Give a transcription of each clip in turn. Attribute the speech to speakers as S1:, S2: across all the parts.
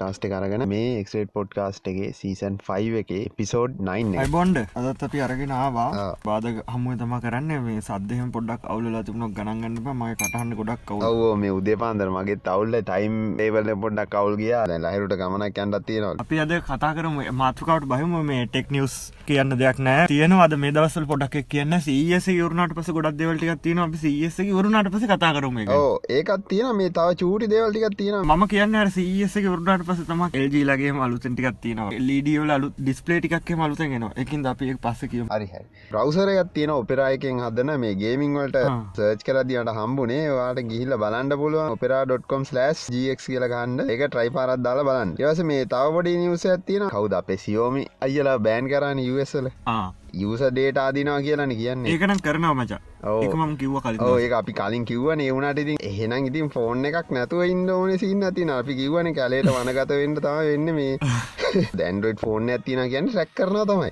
S1: Podcast කරගෙන මේ එක්ට podcast එකගේ season 5 එක පිසෝඩ් 9
S2: බොන්්ඩ අදත් අපි අරගෙන ආවා. බාධ හමුව තම කරන්න මේ සදහම පොඩක් අවුල තිබුණක් ගණන්ගන්න මයි කටහන්න ගොඩක් කව
S1: මේ උදේ පාන්දර මගේ තවල්ල ටයිම් ඒවල පොඩ්ඩක් කවල් ගියා. ලහිරුට ගමනක් යන්ටත් තියෙනවා.
S2: අපි අද කතා කරම. මාතෘකාවට බහම. මේ ටෙක් නිියස් කියන්න දෙයක් නෑ තියෙනවාද මේ දවසල් පොඩක් කියන්න? සීස වරුණට පස ගොඩක් දෙවලටික් තියෙන අපි සීස වරුණට පස කතා කරම
S1: ඒකත් තියෙන මේ තව චූටි දේවල්ටිකත් තියෙන
S2: මම කියන්න සීස වරුණට පස තම එල්ජීලගේ මලුතටිකක් තියෙනවා. ලීඩියවල අලු ඩිස්පලේ ටිකක් මලුතගෙන එකින් අපි පස්ස කිය
S1: හරි හරි. රවසරයක් තියෙන ඔපෙරායකෙන් හදන මේ ගේමිං වලට
S2: ආ.
S1: සර්ච් කරදිට හම්බුනේ. වාට ගිහිල්ල බලන්ඩ පුළුවන් ඔපෙරා.කොම් ජක් කියල ගන්න එක ට්‍රයි පාරත් දාලා බලන්න. ඒවස මේ තවබඩි නිවස ඇතින කවුද අපේ සියෝමි අයිලා බෑන් කරන්න යසල යස ඩේට ආදිනවා කියලන කියන්නේ.
S2: ඒකනම් කරනවා මචා
S1: ඔව්.
S2: එක මම කිව්ව කලින්
S1: ඕ ඒ අපි කලින් කිව්වන ඒවුණට ඉතින් එහෙනම් ඉතින් ෆෝන් එකක් නැතුව ඉන්න ඕන සින්න තින අපි කිව්වන කලේට වනගත වෙන්න තම වෙන්න මේ. දැන්ඩුවට් ෆෝන් ඇතින කියන්න රැක් කරන තමයි.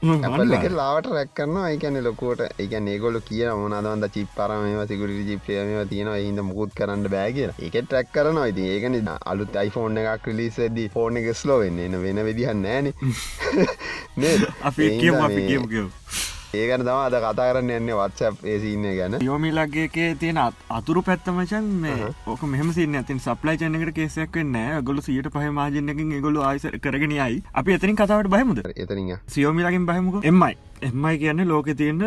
S1: එක. ලාවට රැක් කරනවා. ඒකැන ලොකෝට එක ඒගොල කිය මොනදවන්ද චිප් පරම සිකුරි ජිප්‍රයම තියෙන හිද මුකුත් කරන්න බෑ කිය ඒකෙත් රැක් කරනවා. ඉතින් ඒකන අලුත් අයිෆෝන් එකක් ක්‍රලිසදී ෆෝන් එක ස්ලෝ වෙන්න. එන වෙන විදිහන්න නෑන.
S2: අපි
S1: ඒකන තම අද කතා කරන්න එන්නේ වත්සප් ඒසින්න ගැන.
S2: යෝමිලගේගේ තියෙන අත්- අතුරු පැත්තමචන් ඕක මෙහම සින්න ඇතින් සප්ලයි චනකට කේසයක් වෙන්න ගොලු සියට පහ මාජනකින් ගොලු ආයිස කරගෙනයයි අපි එතනින් කතාවට බහමුද?
S1: එතනින්
S2: සියෝමිලකින් බහමුක. එමයි එමයි කියන්න ලෝක තියන්න.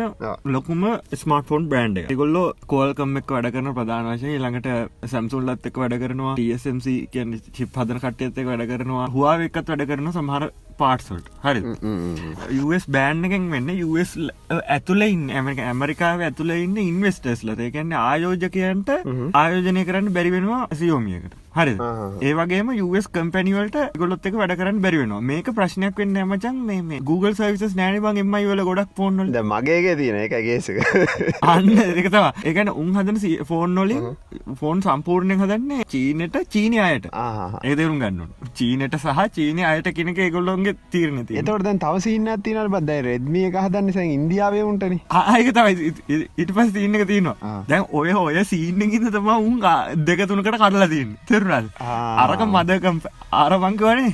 S2: ලොකුම ස්මර්ටෆෝන් බ්‍රන්ඩ් ගොල්ල කෝල්කම් එක් වැඩ කරන ප්‍රධානශය ළඟට සැම්සුල්ලත් එක් වැඩ කරනවා. TSMC කියන්න චිප් හදන කටයත් එක් වැඩ කරනවා. හවා එකත් වැඩ කරන සමහර පාට්සල්ට හරි US බෑන් එකෙන් වෙන්න US ඇතුලෙයින් ඇමරික ඇමරිකාව ඇතුළ ඉන්න ඉන්වස්ටර්ස් ලත එකන්න ආයෝජකයන්ට ආයෝජනය කරන්න බැරිවෙනවා සියෝමියකට හරි
S1: ආහා.
S2: ඒ වගේම US කම්පැනිවලට ගොලොත් එක වැඩ කරන්න බැරිවෙනවා මේක ප්‍රශ්නයක් වෙන්න ඇමචන් මේ Google සවිස් නෑන බං එමයි වල ගොඩක් ෆෝන්වල
S1: ද මගේගේ තියෙන එක ගේසක
S2: අන්න එකතවා ඒකන උන් හදන ෆෝන් නොලින් ෆෝන් සම්පූර්ණය හදන්නේ චීනට චීනය අයට. ඒදරුම් ගන්න චීනට සහ චීනය අයට කෙනෙක ඒගොල්ලොන්ගේ තීරණ තිය
S1: එතවට දැන් තවසින්න තිනට බදයි රෙද්මිය එක හදන්න සැ ඉන්දියාවේ උන්ටන.
S2: ආයක තමයි. ඉට පස් තියන්න එක තියෙනවා. දැන් ඔය ඔය සීන්නකින්න තම උන් දෙක තුනකට කඩලා තින් තෙරුරල්
S1: ආ.
S2: අරක මදකම් ආරබංකවනේ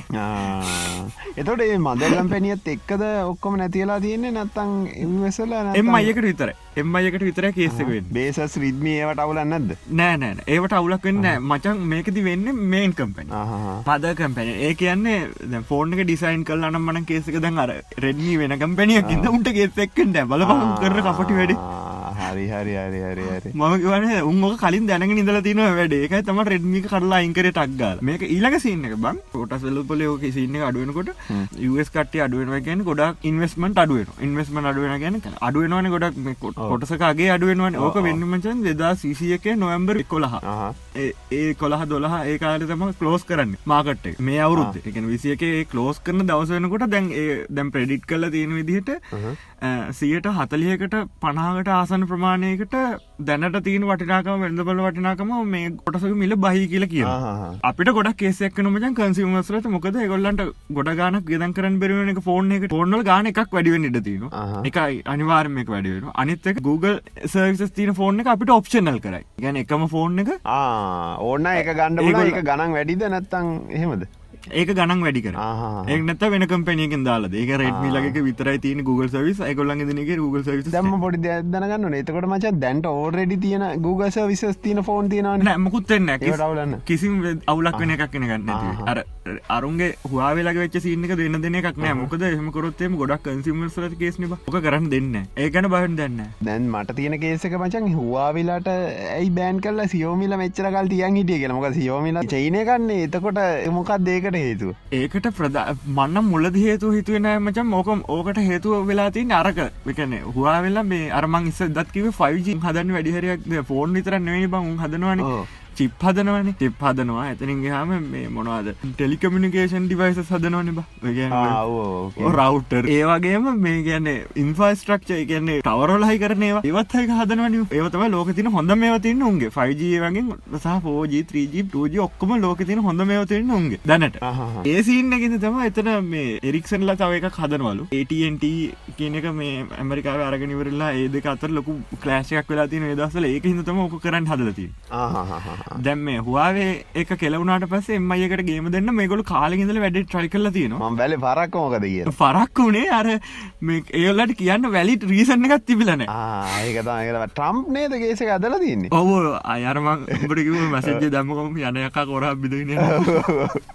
S1: එතොට ඒ මදගම් පැනිියත් එක්කද ඔක්කොම නැතිලා තියන්නේ නැත්තං එවසල
S2: එම අයකට විතර එම අයකට විතර කේසකවෙන්
S1: බේසස් රිද්මිය ඒවට අවුලන්න නැද්ද?
S2: නෑ නෑ ඒවට අවුලක් වෙන්න. මචන් මේකති වෙන්න මේන් කම්පැනි පද කම්පැන ඒ කියන්නේ ෆෝර්න එක ඩිසයින් කල් අනම් මන කේසක දැන් අර රෙඩ්මී වෙන කම්පැනියක් ඉද උන්ට කේසෙක්කට බලපහම් කර කපටි වැඩි
S1: හරි හරි හරි හරි හරි.
S2: මම කිවන උන්ක කලින් දැනගෙන ඉඳල තින වැඩ. එක තම රෙඩ්මික කරලා අයිංකර ටක්ගල් මේක ඊලක සින්න එක බං. ොටස් වෙලපල ෝක සින්න අඩුවනකොට US කට අඩුවෙන ගැන ගොඩක් ඉන්වස්මට අඩුවෙන ඉන්වස්ම අඩුවෙන ගැන අඩුවෙනවන ගොඩක් කොටසකගේ අඩුවෙනවන ඕක වෙන්නමචන් දෙදා සිසියක නොවම්බර් කොළහ ඒ- කොළහ දොලහ ඒ කාල තම කලෝස් කරන්න මාකට මේ අවුරුත් එක විසියක කලෝස් කරන දවස වෙනකොට දැන් ඒ දැම් ප්‍රඩිට් කල තියෙන විදිහට සියට හතලියකට පනාවට ආසන ප්‍රමාණයකට දැනට තියෙන වටිනාකම වෙළඳ බල වටිනාකම මේ කොටසක මිල බහි කියල කිය අපිට ගොඩක් කේසයක් නොමජන් කන්සිමස්ලට මොකද ගොල්ලන්ට ගොඩ ගානක් ගෙදන් කරන්න බෙරුවන එක ෆෝර්න එක. ෆෝර්නල් ගාන එකක් වැඩිවෙන් ඉට
S1: ආහා.
S2: එකයි අනිවාර්මයක් වැඩිවෙන අනිත්තක Google සර්විස් තින ෆෝර්න එක අපිට ඔප්ෂනල් කරයි. ගැන එකම ෆෝර්න එක
S1: ඕන්න එක ගණඩ එක ගණන් වැඩිද නැත්තං එහෙමද
S2: ඒක ගණන් වැඩි කර ඒක නැත වෙන කම්පැනියකින් දාලා ඒක රෙඩ්මි ලගේ විතරයි තියන Google සවිස් එකගොල්ලන් දෙනගේ Google සවිස්
S1: දම්ම පොඩි දැනගන්න එතකොට මච දැන්ට ඕරෙඩි තියෙන Google විශස් තියන ෆෝන් තියෙනවන.
S2: නෑ මුකුත්තෙන්න
S1: අවුලන්න.
S2: කිසිම් අවුලක් වෙන එකක් කෙන ගන්න
S1: ආහා.
S2: අර අරුන්ගේ හවාවෙලගේ වෙච්ච සින්නක දෙන්න දෙන එකක් නෑ. මොකද එහම කොරොත්තේම ගොඩක් කන්සිමර්සල කේස්න ඕක කරන්න දෙන්න ඒකන බහන් දෙන්න
S1: දැන් මට තියෙන කේසක මචන් හවාවිලාට ඇයි බෑන් කල්ල සියෝමිල මෙච්චරකල් තියන් හිටිය කියෙන මොක සියෝමිල චයිනය කන්නේ එතකොට මොකක් දේකට හේතු
S2: ඒකට ප්‍රධ මන්න මුලද හේතු හිතුවෙන මචන් මෝකම් ඕකට හේතුව වෙලාති නරක එකන හවා වෙලා මේ අරමං ඉස්ස දත්කිව 5ජි හදන් වැඩිහරයක් ෆෝන් විතර නෙවෙයි බං හදනවාන. චිප් හදනවන චිප් හදනවා එතනින් හම මේ මොනවාද? ටෙලිකමිනිකේෂන් ඩිවයිස හදනවන බ. රවටර්. ඒවගේම මේ ගැන ඉන්ෆස්ට්‍රක්ෂ කියන්නේ ටවරලහි කරනවා ඒවත්හයි හදනවන ඒවතම ලෝක තින හොඳ මේවතින්න උන්ගේ 5G වගේ සහ 4G 3G 2G ඔක්කොම ලෝක තින හොඳ මේවතින්න උන්ගේ දැනට. ඒසින්නගෙන තම එතන මේ එරික්සන්ලා තව එක හදනවලු. AT&T කියන එක මේ ඇමරිකාව අරගෙනවරලා ඒ දෙක අතර ලොකු ක්ලෑශයක් වෙලා තින දසල ඒක හිදතම ඕක කරන්න හදලති දැම් මේ හවාවේ එක කෙලවුණට පස්සේ එමයකට ගේම දෙන්න මේගොල කාලගිඳල වැඩ ට්‍රයි කල තියෙනවා.
S1: මම බැල පරක්ක මොකද කිය
S2: පරක් වුණේ අර මේ ඒල්ලට කියන්න වැලිට රීසන්න එකත් තිබිලන
S1: ඒකතඒ ට්‍රම්ප් නේද ගේසක අදල තින්නේ?
S2: ඔව අයරමං උඹටකිව මසජ්‍ය දම්මකොම යනයකා කොරා බිදන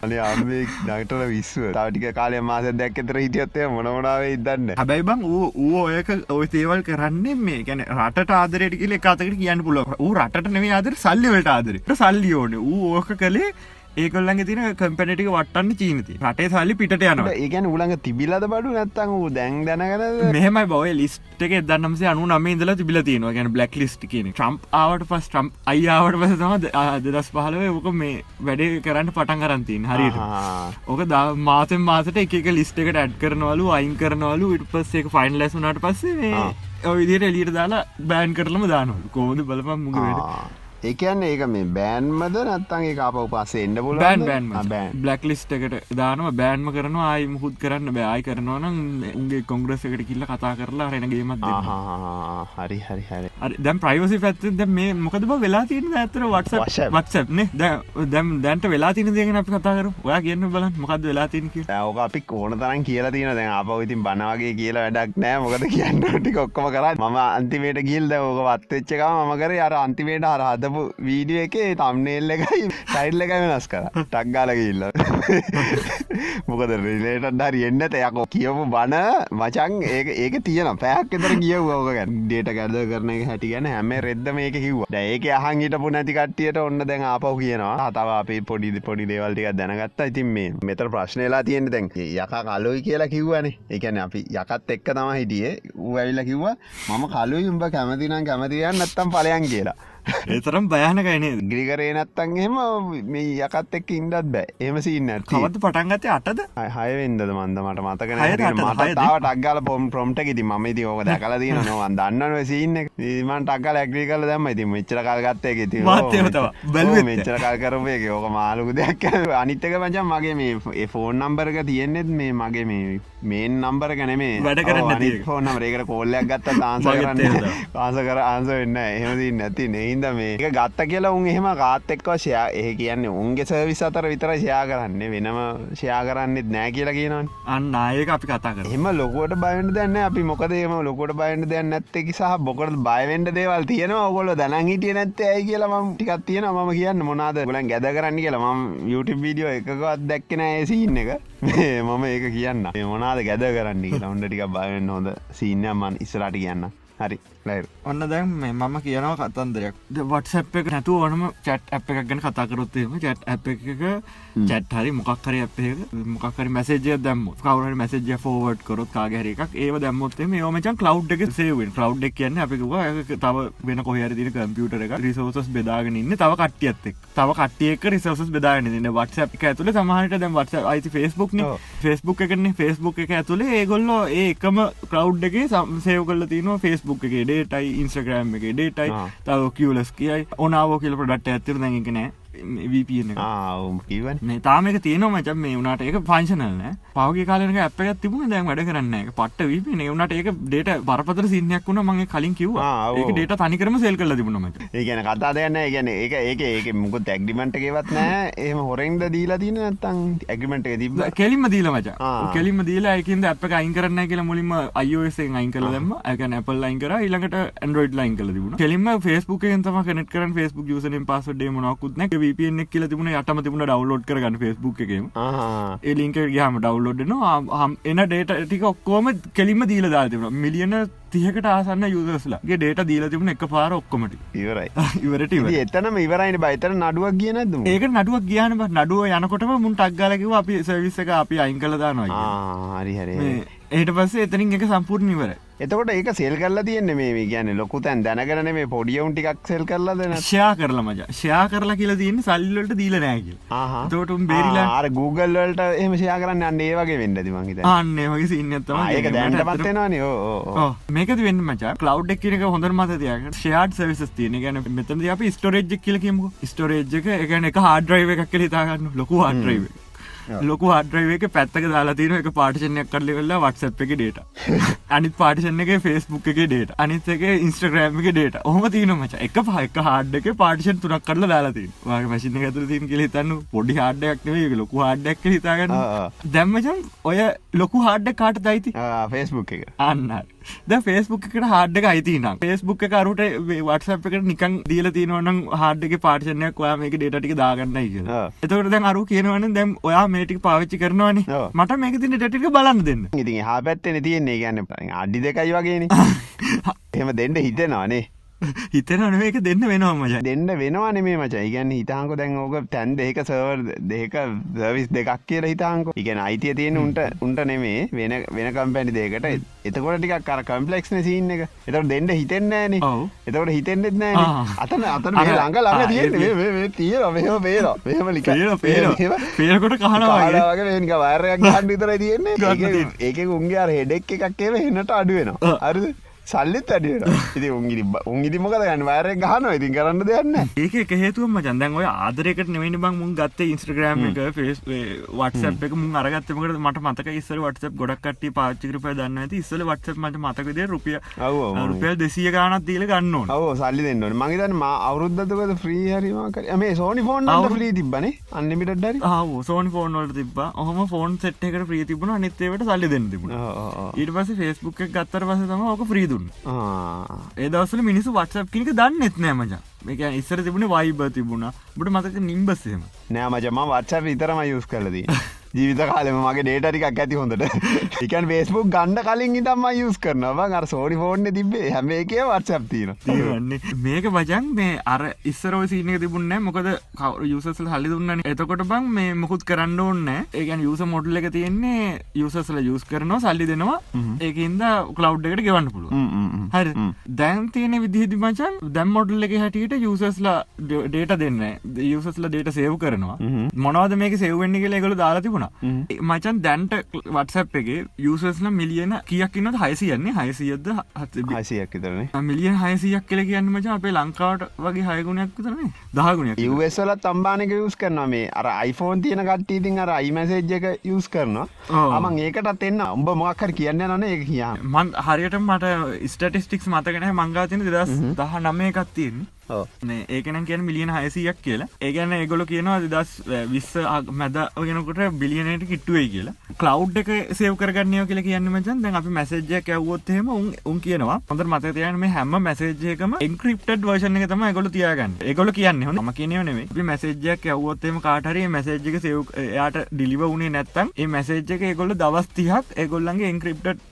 S1: අනේ අම්ේ නටල විශ්ව. තාටික කාලය මාස දැක්කතර හිටියත්තය මොනමනාවේ ඉදන්න.
S2: හැබැයි බං ඌ ඌ ඔයක ඔය තේවල් කරන්නේ මේ ගැන රට ආදරයට කියල එකතකට කියන්න පුළුව ඌ රට නෙවේ ආදර සල්ලිවලට ආදරට සල්ලි ඕන. ඌ ඕක කළේ ඒකොල්ලගේ තින කම්පැනටික වටන්න චීනති රටේ සල්ලි පිට යනවා.
S1: ඒකැන උළඟ තිබිලද බඩු? නැත්තං වූ දැන් දැනගද
S2: මෙහම බව ලිස්ට එක දන්නමසේ අනු නම ඉදල තිබිල තියෙනවා. ගැන බ්ලක් ලිස්ට කියන ට්‍රම්ප් ආවට පස් ට්‍රම්ප් අයියාවට පස තම දෙදස් පහලව ඕක මේ වැඩේ කරන්න පටන් කරන්තින් හරිට ඕක ද මාතෙන් මාසට එක ලිස්ට එකට ඇඩ් කරනවලු අයින් කරනවලු. ඉට පස් එක ෆයින් ලැසුනට පස්සේ ඔවිදිට එලියට දාලා බෑන් කරලම දානවලු. කෝද බලපම් මුග වැඩ
S1: ඒකන්න ඒක මේ බෑන්මද නත්තන් ඒ අප පස්සේ එන්න පුල
S2: බෑන් බෑන්. බ්ලක් ලිස්ට එකට දානව බෑන්ම කරනවා අයි මුහුත් කරන්න බෑයි කරනවා නම් උන්ගේ කොංග්‍රස් එකට කිල්ල කතා කරලා රෙනගේමත්
S1: හරි හරි හරි.
S2: දැම් ප්‍රයිවසි පැත්ත ද මේ මොකද වෙලා තින ඇතර වටස වත්සන දැම් දැන්ට වෙලා තින දෙගෙන අපි කතා කර ඔයා කියන්න බලන් මොකද වෙලා තින
S1: ඕක අපි ඕන තරන් කියලා තින දැන් අප ඉතින් බනවාගේ කියලා වැඩක් නෑ. මොකද කියන්න ටි ඔක්කොම කර ම අන්තිමේට ගිල්ද ඕක වත්තච්චක මම කර අර අන්තිමේට අර හදපු වීඩිය එක තම්නේල් එකයි සයිල්ල එකයි වෙනස් කර. ටක්ගාලගඉල්ල මොකද රිලේට ඩරි එන්නට යකෝ කියපු බන මචන් ඒක ඒක තියන පැයක් එතර කියව ඕක ඩේට ගැද කරන එක හැටි ගැන හැම රෙද්ද මේක කිව්ව. ඒක අහන් හිටපු නැති කට්ටියට ඔන්න දැන් ආපව් කියනවා. තව අපේ පොඩි පොඩි දේවල්ටික දැනගත්තා. ඉතින් මේ මෙතර ප්‍රශ්නයලා තියෙන දැන් යකා කලොයි කියලා කිව්වනේ. එකන අපි යකත් එක්ක තම හිටියේ. ඌ ඇවිල්ල කිව්වා මම කලුයි උඹ කැමතිනම් කැමතියන් නැත්තම් පලයන් කියලා.
S2: ඒතරම් භයනකයිනේ
S1: ග්‍රිකරේ නත්තන් එහෙම මේ යකත් එක්ක ඉන්ඩත් බෑ. එම සින්න
S2: කවද පටන්ගත අටද?
S1: හයවෙන්දද මන්ද? මට මතකන? මතාව ටක්ගල පොම් ප්‍රොම්ට ඉති ම ඉති ඕක දැකල තින නොවන් දන්නව සින්න මන් ටක්ගල ඇක්්‍රී කල දැම ඉති මෙච්චර කල්ගත්තේ ති
S2: නෑ.
S1: මෙච්චර කල් කරපේ ඕක මාලුක දෙයක්. අනිත්තක මචන් මගේ මේ ෆෝන් නම්බරක තියෙන්නෙත් මේ මගේ මේ මේන් නම්බර ගැන මේ
S2: වැඩ කරන්නේ.
S1: ෆෝන් නම්රේකට කෝල්ලයක් ගත්ත තාන්ස කරන්න පාස කර ආන්ස වෙන්න එහෙමති නැති නෙහින්ද මේ එක ගත්ත කියලා උන් එහෙම කාත් එක්ව ෂයා එහ කියන්නේ උන්ගේ සර්විස් අතර විතර ෂයා කරන්නේ. වෙනම ෂයා කරන්නෙත් නෑ කියලා කියනවන්.
S2: අන්න ආයක අපි කතා
S1: එම ලොකුවට බයින්ට දැන්න අපි මොකදේම ලොකොට බයින්ට දැන්න ඇත්තකි සහ බොකට බයවෙන්ට දේවල් තියෙනවා? ඔගොල දැන හිටිය නැත්තේ ඇයි කියලා ම ටිකත් තියෙන ම කියන්න මොනාද ගලන් ගැද කරන්න කියලා ම YouTube වීඩියෝ එකකවත් දැක්කෙන ඇසින්න එක මේ මම ඒක කියන්න. මේ මොනාද ගැද කරන්න කියලා ඔොන්ඩ ටික බයවෙන්න හොඳ සීනයමන් ඉස්රට කියන්න. හරි. ලයිර්
S2: ඔන්න දැන් මේ මම කියනවා කතන්දරයක්. වටසැප් එක නැතු ඕනම චට් අප එකක් ගැන කතා කරොත්තේම චට් අප එක චැට් හරි මොක්හරි අප මොකර මැසේජය දම කවර මැසේජ ෆෝවර්ඩ් කරොත් කාගහර එකක් ඒ දැම්මොත්තේ මේ මචන් කලව් එක සේවෙන් කලව් එක් කියන්න අපිවා තව වෙන කොහර දින කම්පියුටර එක රිසෝසස් බෙදාගෙන ඉන්න තව කට්ටියත්තෙක් තව කටියක රිසෝස් බෙදාගෙන න්න වටස එක ඇතුල සමහට දැම් වට අයිති ෆෙස්බුක් ෆෙස්බුක් එකන. ෆෙස්බුක් එක ඇතුලේ ඒගොල්ලෝ ඒ එකම කලව් එක සේව කල තින ෆෙස්බුක් එක ඩේටයි ඉන්ස්්‍රග්‍රම් එක. ඩේටයි තව කියලස් කියයි. ඔනාවෝ කියල පොඩට ඇතිර දැගෙනෑ වපන
S1: කිවන්
S2: මේ තාමක තියන මචන් මේ වුණට ඒක පංශනල්න පවගේ කාලනක අප එකත් තිබුණ දැන් වැඩ කරන්න එක. පට වීපන වුණට ඒක ඩේට බරපතර සින්නයක් වුණ මගේ කලින් කිව්
S1: ආ, ඔව්.
S2: ඒක ඩේට තනිකරම සෙල් කල තිබුණමට
S1: ඒගැන කතා දෙයන්න ගැන ඒක ඒක ඒක මුක තැක්ඩිමට එකවත් නෑ. එහම හොරෙන්ද දීලා තින නත්තං ඇගිමට තිබ
S2: කෙලින්ම දීල මච.
S1: ආ.
S2: කෙලින්ම දීලා එකද අප අයින් කරන්න කියලා මුලින්ම අයෝසෙන් අයින් කල දම ඇක නැපල් ලයින් කර. ඊළඟට ඇන්ඩරෝයිඩ් ලයින් කල තිබුණ. කෙලින්ම ෆස්බුක් තම කනෙට කරන ෆස්බුක් යසන පස්සඩේ මොනකුත්න වපන කියල තිබුණ යටම තිබුණ ඩවලෝඩ් කරගන්න ෆස්බුක් එකම. එලින්ක ගහම ඩවලෝඩ් නවා එන ඩේට ටික ඔක්කෝම කෙලින්ම දීල දාතිබුණ මිලියන තියකට ආසන්න යුදස්ලාගේ ඩේට දීල තිබුණ එක පාර ඔක්කොමට
S1: ඉවරයි.
S2: ඉවරට ඉවර
S1: එතනම ඉවරයින බයිතර නඩුවක් කියනද
S2: ඒක නඩුවක් ගියාන නඩුව යනකොටම මුන් ටක්ගලකිව අපි සවිස්ස එක අපි අයින් කළදානවා
S1: හරි හරි
S2: ඒට පස්සේ එතනින් එක සම්පූර්ණ ඉවර
S1: එතකොට ඒක සෙල් කරලා තියන්න මේ ගැන ලොකු තැන් දැනගරන මේ පොඩියවුන් ටිකක් සෙල් කරලා දෙන
S2: ෂයා කරලා මජ ෂයා කරලා කියලා තියන්න සල්ලට දීල නෑගල් තෝටුම් බේරිලා
S1: ආර Google වලට එහම ෂයා කරන්න අන්න ඒ වගේ වෙන්නද මහිත
S2: අන්න වගේ සින්නත්තම
S1: ඒක දැන්ට පත්වෙනවා නෝ
S2: මේක වෙන්න මචා. කලව් එක් එක හොඳ මතතියක ෂයාඩ් සවිස තියන. ගැන මෙතද අප ස්ටෝරේජ් කියල කියමු ස්ටෝරේජ් එක එකන එක හාඩරයිව එකක් කල තාගන්න ලොකු හඩරයිව ලොකු හඩරව එක පැත්තක දාලා තින එක පාටිෂණයක් කරලි වෙල්ලා වටසප් එක ඩේට අනිත් පාටිෂන් එක ෆෙස්බුක් එක ඩේට අනිත් එක ඉන්ස්ට්‍රග්‍රෑම් එක ඩේට ඔහම තියන මච. එක පහක හාඩ්ඩක පාටිෂන් තුනක් කරලා දාලාතින් වගේ මසින ඇතුර තින් කෙ තන්න පොඩි හාඩ්ඩයක් නෙවේ ලොකු හාඩ්ඩක් හිතාගන්න දැම්මචන් ඔය ලොකු හාඩ්ඩ කාට දයිති
S1: ෆෙස්බුක් එක.
S2: අන්න ද ෆෙස්බුක් එකට හාඩ්ඩ අයිතින ෆෙස්බුක් එකරුට වටසප් එකට නිකන් දීල තිනවනම් හාඩ්ඩක පාටිෂනයක් ඔයා මේක ඩේටික දාගන්නයි කිය. එතකට දැන් අරු කියනවන දැම් ඔයා මේටික පාවිච්චි කරනවාන. මට මේක තින ටටික බලන්න දෙන්න.
S1: ඉතින් හා පැත්තෙන තියෙන්නේ. ගැන්න අඩි දෙකයි වගේන. එහම දෙන්න හිතනවානේ
S2: හිතන නොවේක දෙන්න වෙනවා මච.
S1: දෙන්න වෙනවාන මේ මච. ඉගන්න හිතාංකො දැන් ඕක තැන් දෙක සවර් දෙක සර්විස් දෙකක් කියල හිතාංකො. ඉගැන අයිතිය තියෙන උන්ට උන්ට නෙමේ වෙන වෙන කම්පැනි දෙකට. එතකොට ටිකක් කර කම්පලෙක්න සිීන්න එක. එතට දෙන්න හිතෙන්නෑන. එතකොට හිතෙන්න්නෙත් නෑ. අතන අතන මේ ළඟ තිය මෙහම පේර මෙහම ලික.
S2: පේන පේන පේනකොට කහනවාගේ
S1: වෙනක වර්යක් ගන්න විතර තියෙන්නේ. ඒක- උන්ගේ අර හෙඩෙක් එකක් ඒව හෙන්නට අඩුවෙනවා. අරද සල්ලිත් අඩියෙන ඉති උන්ගිරි උන්ගිරි මොකද ගන්න වෑරෙන් ගහන ඉතින් කරන්න දෙයන්න
S2: ඒක එක හේතුවම චන්දන් ඔය ආදරෙකට නෙවෙනි බං මුන් ගත්ත ඉන්ස්ට්‍රග්‍රම් එක ෆෙස් වටසප් එක. මුන් අරගත්තමකට මට මතක ඉස්සර වටසප් ගොඩක් කට පාචිකරපය දන්න ඇති ඉස්සල වටසප් මට මතකද රුපිය
S1: ඔව්
S2: රුපියල් දෙසිය ගානත් දීල ගන්න ඕන.
S1: ඔව සල්ලි දෙන්නට මගේතන ම අවුරුද්ධතකද ෆ්‍රී හරිමක මේ සෝනි ෆෝන්
S2: අවුරු- ්‍රී
S1: තිබන අන්නමිට ඩරි
S2: සෝන් ෆෝන් වලට තිබ හම ෆෝන් සෙට් එකට ප්‍රී තිබුණ. අනිත්තේවට සල්ලි දෙන්න තිබුණ. ඊට පස ෆෙස්බුක් එක ගත්තර පස තම ඕක ප්‍රීදුන්න ඒදවසල මිනිසු වටසප් කිනික දන්න එත්නෑ මචා. මේක ඉස්සර තිබුණ වයිබ තිබුණ. බට මතක නිම්බස්සේම
S1: නෑ මචම වච්ච විතරම යුස් කලදී ජීවිත කාලෙම මගේ ඩේටරිකක් ඇති හොඳට. එකන් ෆේස්බුක් ගණ්ඩ කලින් ඉතම යුස් කරනවා. අර සෝඩි ෆෝර්න තිබේ හැම එක වත්සප් තියන
S2: මේක බජන් මේ අර ඉස්සරෝ සිීනක තිබුන්න මොකද කවර යුසල් හලි දුන්නන එතකොට බං මේ මුකුත් කරන්න ඕන්න ඒකන් යුස මොඩල් එක තියෙන්නේ යුසස්ල යුස් කරනවා සල්ලි දෙනවා. ඒකන්ද කලව් එකට ගෙවන්න පුළුව හරි. දැන් තියෙන විදිහදි මචන් දැම් මොඩල් එක හැටියට යුසස්ලා ඩේට දෙන්න යුසස්ල ඩේට සේව් කරනවා. මොනවද මේක සෙව්වෙන්නේ කියල එකගොල දාලා තිබුණා මචන් දැන්ට වටසප් එක යුසස්ල මිලියන කියක් ඉන්නත් හයිසියන්නේ? හයිසියද?
S1: හසියක් විතරනේ.
S2: මිලියන් හයසියක් කියල කියන්න මච අපේ ලංකාවට වගේ හයගුණයක් විතරනේ. දහගුණයක්
S1: ඉවස්වල තම්බානක යුස් කරනවා. මේ අර iPhoneෆෝන් තියෙන කට්ටීතින් අර අයිමසේජ් එක යුස් කරනවා. අමන් ඒකටත් එන්න. උඹ මොක්කර කියන්න නන ඒ කියා
S2: මන් හරියට මට ස්ටටිස්ටික්ස් මතකන මංගාතින දෙදස් දහ තියෙන් මේ ඒකන කියන මිලියන හයසියක් කියලා. ඒගැන ඒගොල කියනවා දෙදස් විස්ස මැද ගෙනකොට බිලියනයට කිට්ටුවේ කියලා. කලව් එක සේව කරගන්නය කියල කියන්න මචන්. දැන් අපි මැසේජ්ජයක් ඇව්වොත්හෙම උන් උන් කියනවා. හොඳ මත තියන මේ හැම මැසේජයකම ඉන්ක්‍රප්ට වර්ෂණ එක තම ගොල තියාගන්න. ඒගොල කියන්න හොම කියනවනේ මැසේජයක් ඇව්වොත්තේම කාටරේ මැසේජ්ක සේව් යාට ඩිලිව වුණේ නැත්තම් ඒ මැසේජ්ක ඒගොල්ල දවස් තිහක් ඒගොල්ලන්ගේ ඉන්ක්‍රප්ට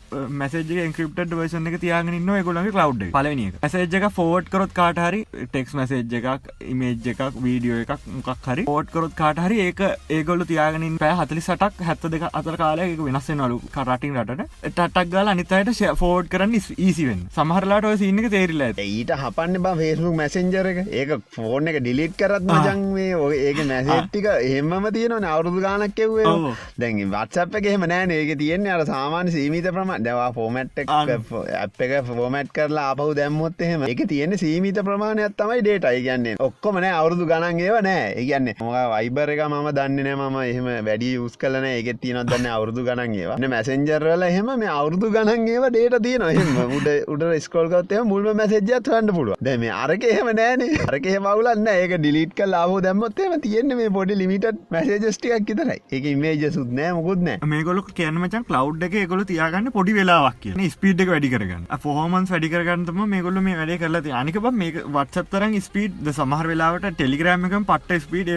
S2: මැසේජ ඉන්ක්‍රප්ට වර්ෂන එක තියාගෙන න්න ගොලගේ කලව් පලනි මැසේජ්ක ෆෝට් කරොත් කාටහරි ටෙක්ස් මැසේජ් එකක් ඉමේජ් එකක් වීඩියෝ එකක් මොකක් හරි පෝට් කරොත් කාටහරි ඒක ඒගොල්ල තියාගෙනින් පෑ හතලි සටක් හැත්ත දෙක අතර කාලයක වෙනස් නලු කරටින් රටට. ටක් ගල අනිතයට ෆෝඩ් කරන්න ඉසිවෙන් සමහරලාට ඔය සින්නක තේරිලා ඇත.
S1: ඊට හපන්න බා ෆේස්බුක් මැසෙන්ජර එක. ඒක ෆෝන් එක ඩිලිට් කරත් මජන් මේ ඔය ඒක මැසේට්ටික එහෙමම තියෙන අවුරුදු ගානක් එව්වේ.
S2: ඔව්.
S1: දැන් වත්සප් එක එහෙම නෑන. ඒක තියෙන්නේ අර සාමාන්‍ය සීමිත ප්‍රම දවා ෆෝමට්. ඇප් එක ෆෝමට් කරලා අපහු දැම්මොත් එහෙම. එක තියෙන සීමිත ප්‍රමාණයක් තමයි ඩේටයි කියන්නේ ඔක්කොම නෑ අවුරුදු ගණන් ඒව නෑ. ඒගන්න මොක වයිබර එක ම දන්න නෑ ම එහෙම වැඩි උස් කලන එක තියනත් දන්න අවුරුදු ගණන් ඒවා. මැසෙන්ජර්වල එහෙම මේ අවුරුදු ගණන් ඒව ඩේට තියන එහම උඩ උඩ ස්කෝල්ගත්තය මුල්ම මැසෙජ්ජත් වන්න පුළුව දැම අරක එහෙම නෑනේ. අරක මවලන්න ඒක ඩිලිට් කල් ආහෝ දැම්මොත්තේම තියෙන්නේ මේ පොඩි ලිමිට මැසේජස්ටිකක් කිතරයි ඒක ඉමේජ සුත් නෑ මුකුත් නෑ.
S2: මේගොල කියනමචන් කලව් එක ගොල තියාගන්න පොඩි වෙලාවක් කිය ස්පීඩ් එක වැඩි කරගන්න. ෆෝමන්ස් වැඩි කරගන්නතම මේගොල්ල මේ වැඩේ කරලා අනික මේ වටසත්තරන් ස්පීඩ් සමහර වෙලාවට ටෙලිග්‍රෑම් එක පට්ට ස්පීඩ්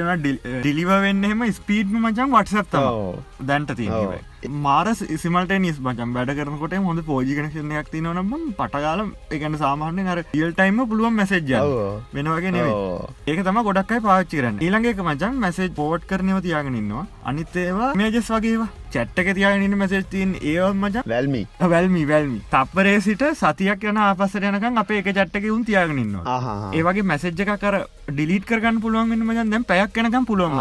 S2: ඩිලිව වෙන්නහෙම ස්පීඩ් මචන් වටසත්තාව. දැන්ට තියෙන මාර සිමට නිස් බචම් වැඩ කරනකොට හොඳ පෝජිකනශනයක් තින නම් පටගාල එකන සාමාන්‍ය අර ියල් ටයිම පුළුවන් මැසේජ්ජ. වෙනවගේ නෙවේ. ඒක තම ගොඩක්යි පාච්චිරන්න ඊළඟක මචන් මැසේජ් පෝට් කරනව තියාගෙනන්නවා අනිත් ඒවා මේජස් වගේවා චැට්ටක තියාගෙනන්න මැසේජ් තින් ඒ මචන්
S1: වැල්මි
S2: වැල්මි වැල්මි තපරේ සිට සතියක් යන ආපසට යනකම් අපේ එක චට්ටක උන් තියාගෙනන්නවා ඒවගේ මැසෙජ් එක කර ඩිලිට කරගන්න පුළුවන් වෙන මචන් දැම් පැයක් යනකම් පුළුවන්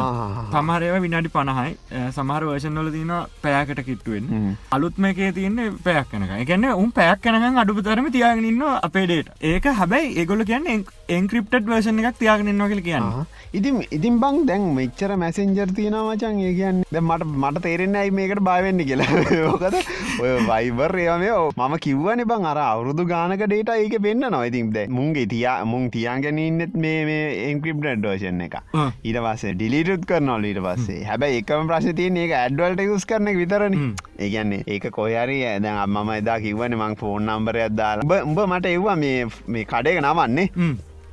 S2: සමහරයව විනාඩි පණහයි. සමහර වර්ෂන්වල තින පැයකට කිට්ටුවෙන් අලුත්ම එකේ තියන්නේ පැයක් කනක එකන්න උන් පැයක් කනක අඩුපතරම තියාගෙනන්න අපේ ඩේට ඒක හැබැයි ඒගොල කියන්න එන්ක්‍රප්ටඩ් වර්ෂණ එකක් තියාගෙනන්නවා කියල කියන්න.
S1: ඉතින් ඉතින් බං දැන් මෙච්චර මැසෙන්ජර් තියෙන මචන් ඒ කියන්න ද මට මට තේරෙන්න ඇයි මේකට බයවෙන්න කියලා. ඕකද ඔය වයිබර් ඒමය මම කිව්වන බං අර අවුරුදු ගානක ඩේට ඒක වෙන්න නොයිතින්ද මුන්ගේ තියා මුං තියාගෙන ඉන්නෙත් මේ මේ එන්ක්‍රප්ඩ ඩෝෂන් එක. ඊට පස්සේ ඩිලිටුත් කරනවල ඊට පස්සේ. හැබැයි එකම ප්‍රශ්තියන ඒක ඇඩ්වල්ට යුස් කරන විතරන. ඒගන්නේ ඒක කොහරි ඇද මම එදා කිවන මං ෆෝන් නම්බරයක් දාලා. උඹ මට එව්වා මේ කඩේක නවන්නේ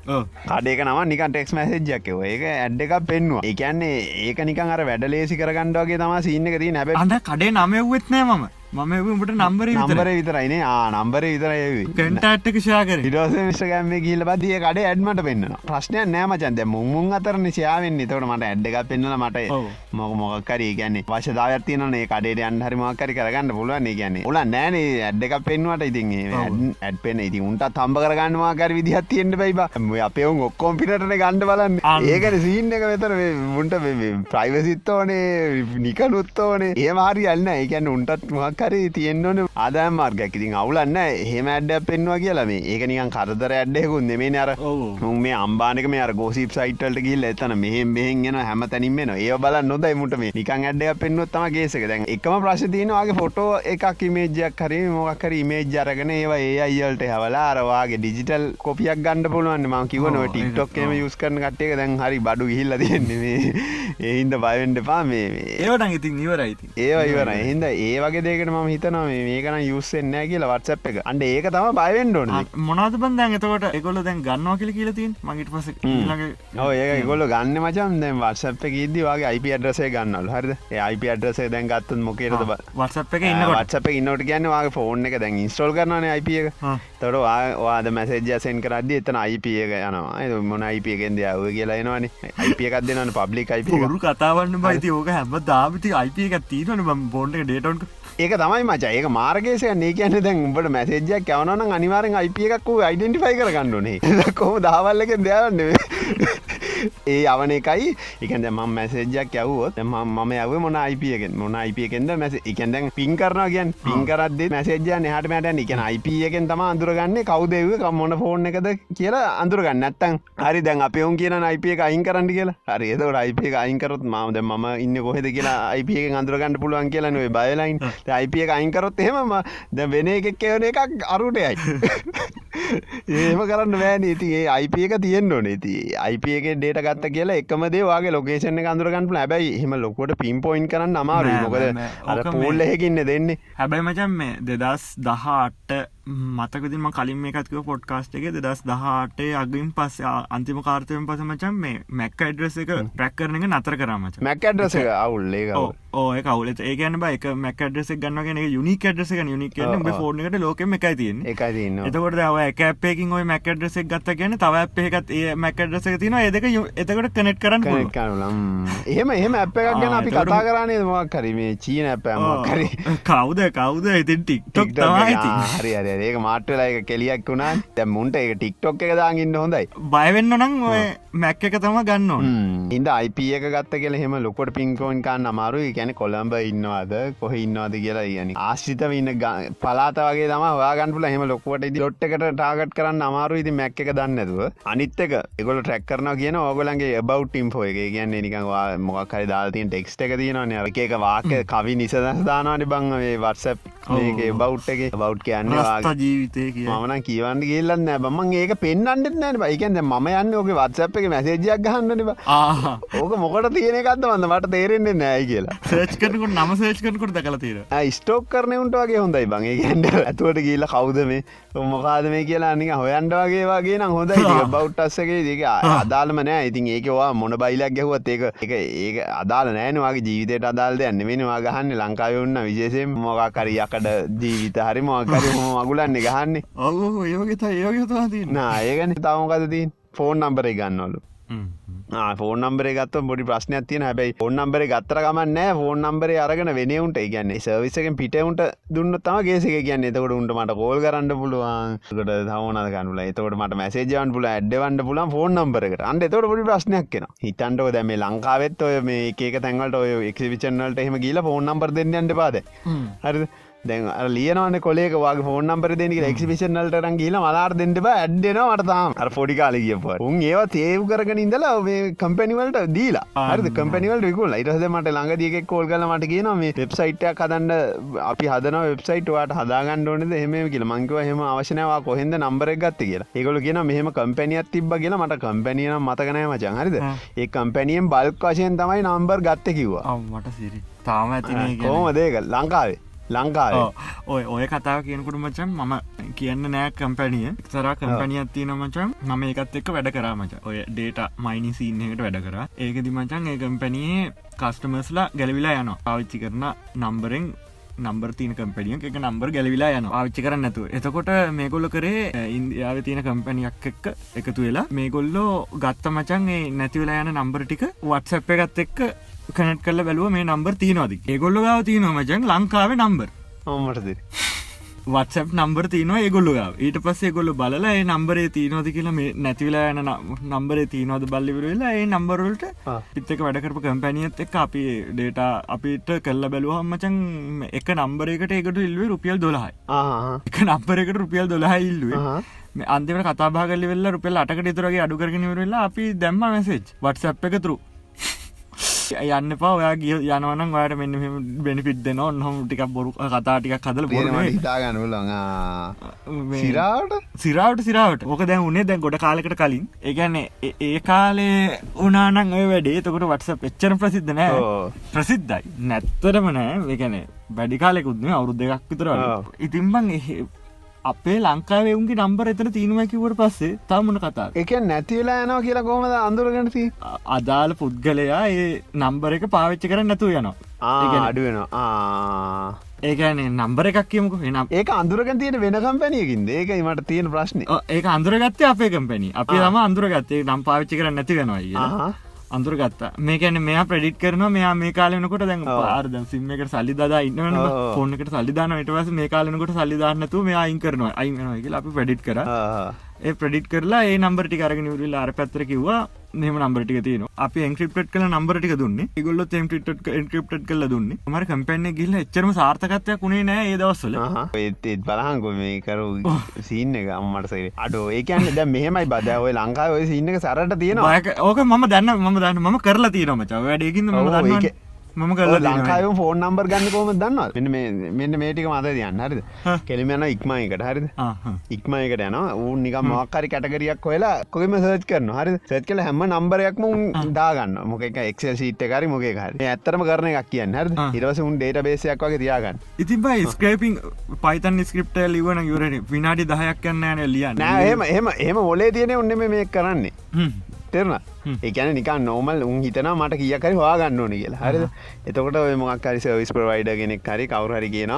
S1: කඩේක නම නික ටෙක්ස් මැසෙජ්ජක්කව ඒක ඇඩ් එකක් පෙන්වා එකන්නේ ඒක නිකන් අර වැඩ ලේසි කරගන්නඩගේ තම සින්න දී නැබ
S2: අඳ කඩේ නමයවෙත්නෑ මම මම එවට නම්බර
S1: නම්බර විතරයිනේ ආ නම්බර විතරයවි
S2: කටට්ක ෂයා කර.
S1: ඉටස විශ්ගම කියල පතිය කඩේ ඇඩ්මට පෙන්න්න ප්‍රශ්නය නෑමචන්ද මුංමුන් අතරන ශයාවෙන් තවට මට ඇඩ් එකක් පෙන්න්න මට මොක මොකක්කර කියන්නේ වශදාවත්තියනේ කඩේ අන්හරි මක්කරි කරගන්න පුළුවන් කියන්නේ. උල නෑන ඇඩ් එකක් පෙන්වට ඉතින් ඇඩ් පෙන ඉති උන්ට තම්බ කරගන්නවා කර විදිහත් තියෙන්ට බයිබ අපේ ඔක්කොම් පිටට ගණ්ඩ බලන්න. ඒකන සීන් එක වෙතර මුන්ට ප්‍රයිවසිත් ඕනේ නිකනුත් ඕනේ. ඒ මාරි අන්න ඒකැන්න උන්ටත් මක් කරේ තියෙන්න්නවන ආදායම් මාර්ගයක්. ඉතින් අවුලන්න හෙම ඇඩ්ඩ පෙන්වා කියලා මේ. ඒකනිකන් කරදර ඇඩ්ඩෙකුන් නෙමේ අර. මේ අම්බානක මේ ගෝසිප් සයිටල්ට කිල් එතන මෙහෙම මෙහෙන් ගෙන හැම තැනින්ම න ඒ බල නොදයි මුට මේ. නිකන් ඇඩ්ඩ පෙන්වොත්තම ගේසක දැන් එකම ප්‍රශ්තියනවාගේ ෆොටෝ එකක් ඉමේජයක් කරේ මොකර ඉමේජ් අරගෙන ඒවා ඒ අයිල්ට හවලා අරවාගේ ඩිජිටල් කොපියක් ගණඩ පුළුවන් ම කිවන ටික්ටොක්කම යුස් කරන කට්ටේ දැන් හරි බඩු හිල්ල තියෙන්නේ ඒහින්ද බයවෙන්ඩ පා මේ
S2: ඒවට ඉතින් ඉවරයිති
S1: ඒ ඉවර හින්ද ඒ වගේ දෙකට ම හිතනවා මේකන යුස්සෙන්නෑ කියලා වත්සප් එක. අන්ඩ ඒක තම බයිවෙන්ඩෝන
S2: මොනාද බන්දන් එතකොට? එකොල දැන් ගන්නවා කියල කියල තින් මගේට පස
S1: ඒක ගොල්ල ගන්න මචන් දැන් වත්සප් එක ඉද වගේ අයිප අඩ්‍රසේ ගන්නල් හරිද? අයිප අඩ්‍රසේ දැන් ගත්තන් මොකේද
S2: වත්සප් එක ඉන්න
S1: වත්සප ඉන්නට කියන්න වගේ ෆෝන් එක දැන් ඉස්ටෝල් කරන අයිප එක. තොට වාද මැසේජසෙන් කරද එතන අයිප එක යනවා. මොන අයිප එකෙන් දයාව කියලා එනවාන. අයිප එකක් දෙන්න පබ්ලික් අයිප
S2: රු කතාවන්න බයිති ඕක හැම දාපති අයිප එක තීරන බොන්ට ඩේටොන්ට
S1: ඒක තමයි මච. ඒක මාර්ගේසය ඒ කියන්න දැන් උඹට මැසේජයක් කවනන අනිවාරෙන් අයිප එකක්කු අයිඩෙන්ටිෆයි කරගන්නුනේ කොහොම දහවල්ලක දෙයන්න ඒ අවන එකයි. එකද ම මැසේජයක් යවුවොත් මම යව මොන අයිපියගෙන් මොන අයිපියකෙන්ද මැස එකන්දැන් පින් කරන කියන් පින්කරද මැසේජ නහට මට එක අයිපියකෙන් තම අඳුරගන්න. කවදව මොන ෆෝන් එකද කියලා අඳුරගන්න. ඇත්තන් හරි දැන් අපයවුන් කියන අයිපිය අයින් කරන්න කියලා. හරි එතවට අයිපිය අයින්කරොත් මද ම ඉන්න කොහෙද කියලා අයිපිය අඳුරගන්න පුළුවන් කියලා නේ බයලයින් අයිපිය අයින්කරොත් එහෙම ද වෙන එකක් කියවන එකක් අරුටයයි ඒම කරන්න බෑන. ඉතිඒ අයිපියක තියෙන්න්න ඕනේ. ති අයිපියක ඩේට ගත්ත කියලා එකමදේ වගේ ලොකේෂන අඳුරගන්න ලැබයි එහම ලොකොට පින් පොයින් කරන්න අමාරු මොකද අර පූල්ල එකකින්න දෙන්නේ.
S2: හැබැයි මචන් මේ දෙදස් දහට මතකදිම කලින් එකත්ක පොඩ්කාස්ට එක දෙදස් දහටේ අගින් පස්ස අන්තිම කාර්තයෙන් පස මචන් මේ මැක් අඩ්‍රෙස එක ප්‍රැක් කරන එක නතර කරමච
S1: මැක් අඩ්‍රස එක? අවුල්ලේ
S2: ඕය කවුලත ඒකන බයික මැක් අඩ්‍රෙස ගන්නගෙන යුනික ඩ්‍රෙස එක යුනික ෆෝර්නකට ලෝකම එකයි තියන්න.
S1: එකයි
S2: එතකොට ව එකපේකින් ඔය මැක් අඩ්‍රෙසක් ගත්ත කියන තව අපේකත් ඒ මැක් අඩ්‍රෙස එක තින ඒදක එතකට කනෙට් කරන්න
S1: කනලම් එහෙම එහෙම අප එකක් ගැන අපි කතා කරන්නේ මොක් කරීමේ චීන ඇපෑම කරි
S2: කවුද කවුද? ඉතින් ටික්ටොක් තමයි
S1: හරි හරි ඒක මාට්ටලා එක කෙලියක් වුණා දැ මුන්ට එක ටික්ටොක් එක දාගන්න හොඳයි.
S2: බයවෙන්න නම් ඔය මැක්ක එක තම ගන්න
S1: ඉන්ද අයිප එක ගත්ත කියල හෙම ලොකොට පින්කෝන් කාන්න අමාරු ගැන කොළඹ ඉන්නවාද? කොහ ඉන්නවාද කියලා කියන ආශ්ිත ඉන්න පලාත වගේ තම වාගන්පුල හෙම ලොකොට ොට් එකට ටාගට් කරන්න අමාරු ඉති මැක් එක දන්නතුව අනිත්තක එකොල ට්‍රැක් කරන කියන ඕගලන්ගේ බව් ටිම්පෝ එක. කියන්නේ නිකවා මොකක්හරි දාතින් ටෙක්ස්ට එක තියෙනවන. එක වාක කවි නිසදස් දානවාට බං. වර්සප් බව් එක. බව් කියන්න
S2: ජීවිතය කිය
S1: මන කියවන්න කියල්ලන්න බමන් ඒක පෙන්න්නට නෑ බයිකන්ද ම යන්න ඕක වත්සප් එක මැසේජයක් ගහන්නවා ඕක මොකට තියෙන එකක්ද වන්න මට තේරෙන්නේ නෑ කියලා.
S2: සේච් කරනකට නම සේච් කරනකොට දකල තීර
S1: ස්ටෝක් කරනයුන්ට වගේ හොඳයි බගේ ගැන්ඩ ඇතුවට කියල කවුද මේ? මොකාද මේ කියලා නික හොයන්ඩ වගේ වගේ නම් හොඳයි. බෞට්ටස්සගේ දෙක අදාලම නෑ. ඉතින් ඒකවා මොන බයිලක් ගැහුවත් ඒක එක ඒක අදාල නෑනවාගේ ජීවිතයට අදාල්ද යන්න වෙනවා ගහන්න ලංකාවන්න විශේෂයෙන් මොකාකරියකට ජීවිත හරි මොකර මගුලන්න ගහන්නේ.
S2: ඔ ඒෝගතා තින්න
S1: ඒගන තවමකතතින් ෆෝන් නම්බරේ ගන්නවලු. ෆෝන් නම්බර ගත් බොඩි ප්‍රශ්නයක් තියන හැබයි ෆෝන් නම්බර ගත්තර ගමන්න ෆෝන් නම්බර අරගෙන වෙනවුන්ට කියන්නේ සවිසකෙන් පිටවුන්ට දුන්න තම ගේසික කියන්න. එතකොට උන්ට මට කෝල් කරන්න පුළුවන්කට තවන කනුල එතකට මට මැසේජවන් පුල ඇඩ්වන්ට පුලන් ෆෝන් නම්බරකට අන්ඩ එතකොට පොඩි ප්‍රශ්නයක් කෙන හිතන්ටෝ දැම ලංකාවෙත් ඔය මේ ඒක තැන්වලට ඔය එක්විචනල්ට එහෙම ගීල ෆෝන් නම්බර දෙන්න අන්ට පාද හරි දැන් ලියනවන කොලේක වගේ ෆෝන් නම්බර දෙනක එක්සිපිෂනල්ට රංගීල මලාර දෙන්නට ඇඩ්ඩෙනවා මටතාම් අර පොඩි කාල කියප උන් ඒවා තේව් කරගෙන ඉඳලා කම්පැනිවලට දීලා. හරි කම්පනිවල් රිකුල් ඉටහද මට ළඟදියක කෝල් කල මට කියන මේ වෙබ්සයිට්ය කදන්න අපි හදන වෙබ්සයිට වාට හදාගන්න ඕනද? හෙම කියල. මංකව හෙම අවශනවා කොහෙද නම්බර ගත්ත? කියලා. ඒකොල කියන මෙහම කම්පැනියත් තිබ කියලා. මට කම්පැනියන මතකනෑ මචන් හරිද? ඒ කම්පැනියෙන් බල්ක් වශයෙන් තමයි නම්බර් ගත්ත කිව්වා.
S2: මට සිරි. තාම ඇතින
S1: කෝම දේක ලංකාවේ ලංකාව.
S2: ඔය ඔය කතාව කියනකුට මචන් මම කියන්න නෑ කම්පැනිය සර කම්පැනියක් තියන මචන් මම ඒකත් එක්ක වැඩ කරා මච. ඔය ඩේට මයිනි සිීන්නකට වැඩ කර. ඒකදි මචන් ඒ කම්පැනියේ කස්ටමස්ලා ගැලවිලා යන පාවිච්චි කරන නම්බරෙන් නම්බර තින කම්පනිය එක නම්බර් ගැලවිලා යන ආවිච්චි කරන්න නැතු එතකොට මේගොල්ල කරේ ඉන්දියාව තියෙන කම්පැනියක් එක්ක එකතු වෙලා මේගොල්ලෝ ගත්ත මචන් ඒ නැතිවෙලා යන නම්බර ටික වත්සප් එකත් එක්ක කනට කල බැලුව මේ නම්බර් තියනවාද ඒගොල්ල ගාව තියන මචන් ලංකාව නම්බර්
S1: ඔමටද
S2: වත්සප් නම්බර තියනවා ඒගොල්ලු ගාව. ඊට පස්සේ ගොල්ල බලලා ඒ නම්බරේ තියනොද කියලා මේ නැතිවලා යන නම්බරේ තියනොද බල්ලිවරලා ඒ නම්බරවලට පිත්තක වැඩකරපු කම්පැනියත් එක් අපි ඩේට අපිට කල්ල බැලුව හම්මචන් එක නම්බරේකට ඒකට ඉල්ුවේ රුපියල් දොලහයි එක නම්බරකට රුපියල් දොලහ ඉල්ලුවේ. අන්තිම කතාාගල වෙල්ල රුපෙල් අටකට තුරගේ අඩුකරගෙන වෙලා අපි දැම්ම මැසේජ් වටසප් එකතුරු යන්න පා ඔයා ගිය යනවනම් වාට මෙන්න බෙනිපිට් දෙන ඔන්නහම ටිකක් බොරු කතා ටිකක් කදල
S1: හිතාගන්නල සිරාට
S2: සිරාවට? සිරාවට ඕක දැන් උනේ දැන් ගොඩ කාලෙකට කලින්. ඒගැන්නේ ඒ කාලේ උනානං ඔය වැඩේ. තකොට වටස පෙච්චර ප්‍රසිද්ධ නෑ. ප්‍රසිද්ධයි. නැත්තරම නෑ. ඒගැන වැඩි කාලෙකුත්නේ අවුරුද් දෙකක් විතර ඉතින්බං අපේ ලංකාවේ උන්ගේ නම්බර එතන තිීනුවැකිවට පස්සේ තමන කතා
S1: එක නැතිවලා යනවා කියලා කොමද අඳුරගනති
S2: අදාළ පුද්ගලයා ඒ නම්බර එක පාවිච්චි කර නැතු යනවා.
S1: අඩුවෙනවා
S2: ඒකනේ නම්බර එකක් කියමුක. එනම්
S1: ඒක අඳුරග තියෙන වෙන කම්පැනියකින් ඒක මට තියෙන ප්‍රශ්න.
S2: ඒක අඳුරගත්තේ අපේ කම්පැනි අපි තම අඳුරගත්තේ. නම් පාවිච්චි කර නැති වෙනවා අඳුරගත්ත. මේකැන මෙයා ප්‍රඩිට් කරන මෙයා මේ කාලනකොට දැන් ආර්ද සිම්ම එකට සල්ලි දා ඉන්නවන ෆෝනකට සල්ලිධාන ඉටවස මේ කාලනකොට සල්ලිධාන්නතු මේ අයින් කරනවා. අයින්නවා අපි ප්‍රඩිට් කර ඒ ප්‍රඩිට් කරලා ඒ නම්බරටි කරගෙන නිවරල්ල අර පැත්තර කිවවා මෙම නම්බරටික තියන අප එන්ක්‍රප්ට කල නම්බරටික දුන්න. ගොල්ල එම්ට එන්ක්‍රප්ට කල දුන්න. මර කම්පැන්න ගිල්ල එච්චරම සාර්ථකත්වයක් වුණේ නෑ ඒ දවස්සල
S1: ඒත් බලහංකො මේ කරු සීන්න එක අම්මටසේ අඩෝ ඒකන්න ද මෙහමයි බදවය ලංකාව ඔය සින්නක සරට තියෙන
S2: ඕක ම දන්න ම දන්න ම කරලා තියනමච වැඩකින්න ම මම කල
S1: ලංකාය ෆෝන් නම්බර් ගන්න කොම දන්න මෙන්න මෙන්න මේටික මත තියන්න හරිද? කෙලිමයන ඉක්මයකට හරිද? ඉක්මයකට යන ඌන් නික මක්කරි කටගරියක් හොලා කොම සර්ච් කරන හරි සත් කල හැම නම්බරයක්ම දාගන්න මොක එක්සල් සිීට් කරි මොක හරි ඇත්තරම කරන එකක් කියන්න හරි ඉරවස උන් ඩේට බේසයක් වගේ තියාගන්න.
S2: ඉතින් බයි ස්ක්‍රපින් පයිතන් ස්ක්‍රප්ට ලිවන යුරට විනාඩි දහයක් කන්න න ලියන්න.
S1: එම එම එම ඔලේ තියෙන ඔන්න මේ කරන්නේ තෙරන ඒකන නික නෝමල් උන් හිතන මට කියකරි හවාගන්න ඕන කියලා. හරිද? එතකොට මොක්කරි සවිස් ප්‍රවයිඩ කෙනෙක් හරි කවුහරි කියන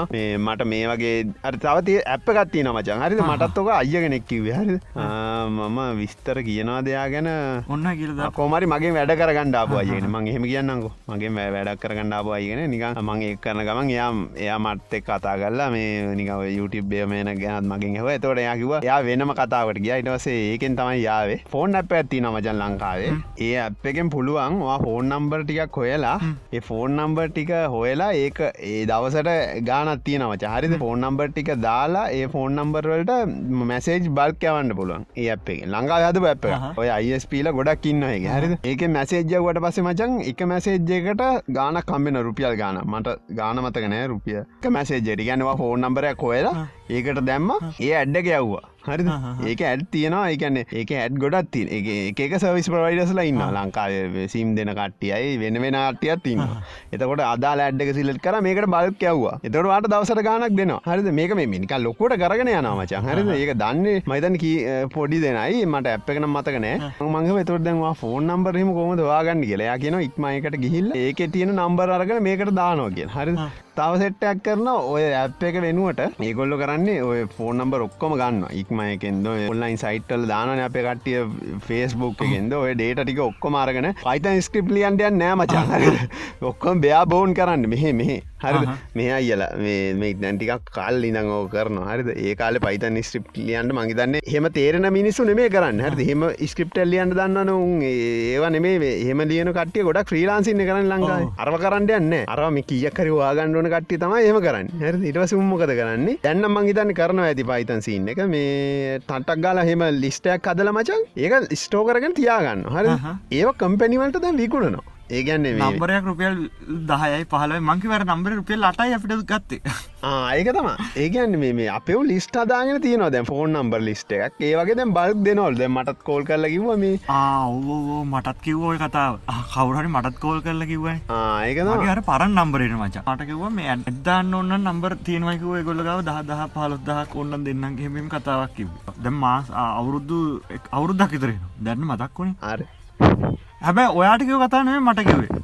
S1: මට මේ වගේ අර තවති ඇප් ගත්තින මචන් හරිද? මටත්තුක අය කෙනෙක් කිව හරි මම විස්තර කියනවා දෙයා ගැන.
S2: ඔන්න කියලද
S1: කෝමරි මගේ වැඩ කරගන්න ආපු අයගෙන මං එහෙම කියන්නකෝ මගේ වැඩක් කරගන්න ආපු අයගෙන නිකන් මං එක් කරන ගමන් එයාම් එයා මත් එක් කතා කරලා මේ නිකව YouTube මේන ගැනත් මගින් හව තොට යාකිව යා වෙනම කතාවට ගිය. ඉටවසේ ඒකෙන් තමයි යාවේ. ෆෝන් අප ඇත්ති නමජන් ලංකාවේ. ඒ අප් එකෙන් පුළුවන් ෆෝන් නම්බර් ටිකක් හොයලා ෆෝන් නම්බර් ටික හොයලා ඒක ඒ දවසට ගානත් තියනව චහරිද ෆෝන් නම්බර් ටික දාලා ඒ ෆෝන් නම්බර්වලට මැසේජ් බල්ක යවන්න පුළුවන් ඒ අප් එක. ලංඟා හද පැප ඔය අයිස්පීල ගොඩක් ඉන්නගේ හරි ඒක මැසේජ්ජවට පස මචන් එක මැසේජ්ජකට ගාන කම්බෙන රුපියල් ගාන මට ගාන මතකනෑ රුපිය මැසේජ්ජටි ගැනවා ෆෝන් නම්බරයක් හොයලා ඒකට දැම්ම ඒ ඇඩ්ඩ ගැව්වා හරි ඒක ඇඩ් තියෙනවා ඒකන්නේ ඒක ඇඩ් ගොඩත් තින එක සවිස් ප්‍රවයිඩස්ලා ඉන්න ලංකාව සිම් දෙන කට්ටියයි වෙන වෙන අට්ටියත් තින්න එතකොට අදා ඇඩ්ඩක සිල්ලට කර මේකට බලක් යවවා. එතට වාට දවසට ගානක් දෙනවා. හරිද? මේක මේ මිනික ලොකොට කරගෙන යනමචන් හරිද? ඒක දන්නේ මයිතන් පොඩි දෙනයි. මට ඇප් එකන මතකනෑ මංහ එතොට දැන්වා ෆෝන් නම්බරහම කොමද වාගන්න කියලා. කියන ඉක්මයකට ගිහිල්ල ඒක තියෙන නම්බර අරගෙන මේකට දානෝ කිය හරි තව සෙට්ටක් කරන ඔය ඇප් එක වෙනුවට ඒගොල්ල කරන්නේ ඔය ෆෝන් නම්බර ඔක්කොම ගන්න ඉක්මයකෙන්ද ඔන්ලයින් සයිටල් දාන අප කටිය ෆේස්බුක් එකෙන්ද. ඔය ඩේට ටික ඔක්කො මාරගෙන පයිතන් ස්ක්‍රප්ලියන්ටයන් නෑ මචා. ඔක්කොම බයා බෝන් කරන්න. මෙහෙ මෙහේ හරි. මේ අයිල මේ නැටිකක් කල් ඉඳං ඕ කරන හරිද? ඒ කාල පයිතන් ස්ක්‍රප් ලියන්ට මගේතන්න හෙම තේරෙන මිනිස්සු නෙමේ කරන්න. හරි හෙම ස්ක්‍රප්ට ලියන්න දන්න උන්. ඒවා නෙමේ හෙම ලියන කටිය ගොඩක් ්‍රීලාන්සින්න කරන්න ලංකායි. අරව කරන්න යන්න අරම කියකර වාගණ්ඩුවන කට්ටි තම ඒම කරන්න. හරි ඉට සුම්මොකද කරන්නේ? දැන්න මංහිතන්න කරන ඇති පයිතන් සින්න එක. මේ තටක් ගාල හෙම ලිස්ටයක් අදල මචන් ඒක ස්ටෝ කරගෙන තියාගන්න හරි. ඒව කම්පැනිවලට දැන් විකුණනවා ඒගැන්නේ
S2: නම්බරයක් රුපියල් දහයයි පහල මංකිවර නම්බර රුපියල් අටයි අපිට ගත්තේ.
S1: ඒක තම ඒගැන්න මේ අපේ ලිස්ට අදාගෙන තියනවා. දැන් ෆෝන් නම්බර් ලිස්ට එකක්. ඒවගේ දැන් බලක් දෙනවල්. දැ මටත් කෝල් කරල කිව මේ.
S2: ආවෝ මටත් කිව්වෝය කතාව. කවුරහරි මටත් කෝල් කරල
S1: ඒකතම
S2: මගේ අර පරන් නම්බරට මච. අටකිව මේ ඇදදාන්න ඔන්න නම්බර් තියෙනවයිකුව ගොල්ලගව දහ දහ පහලොත්දහක් ඔන්න දෙන්නම් හෙම කතාවක් කිව දැ මාස් අවුරුද්දු අවුරුද්දක් ඉතරෙන දැන්න මතක් වුණේ?
S1: ආර
S2: හැබැයි ඔයාටිකව කතානය මට කිවේ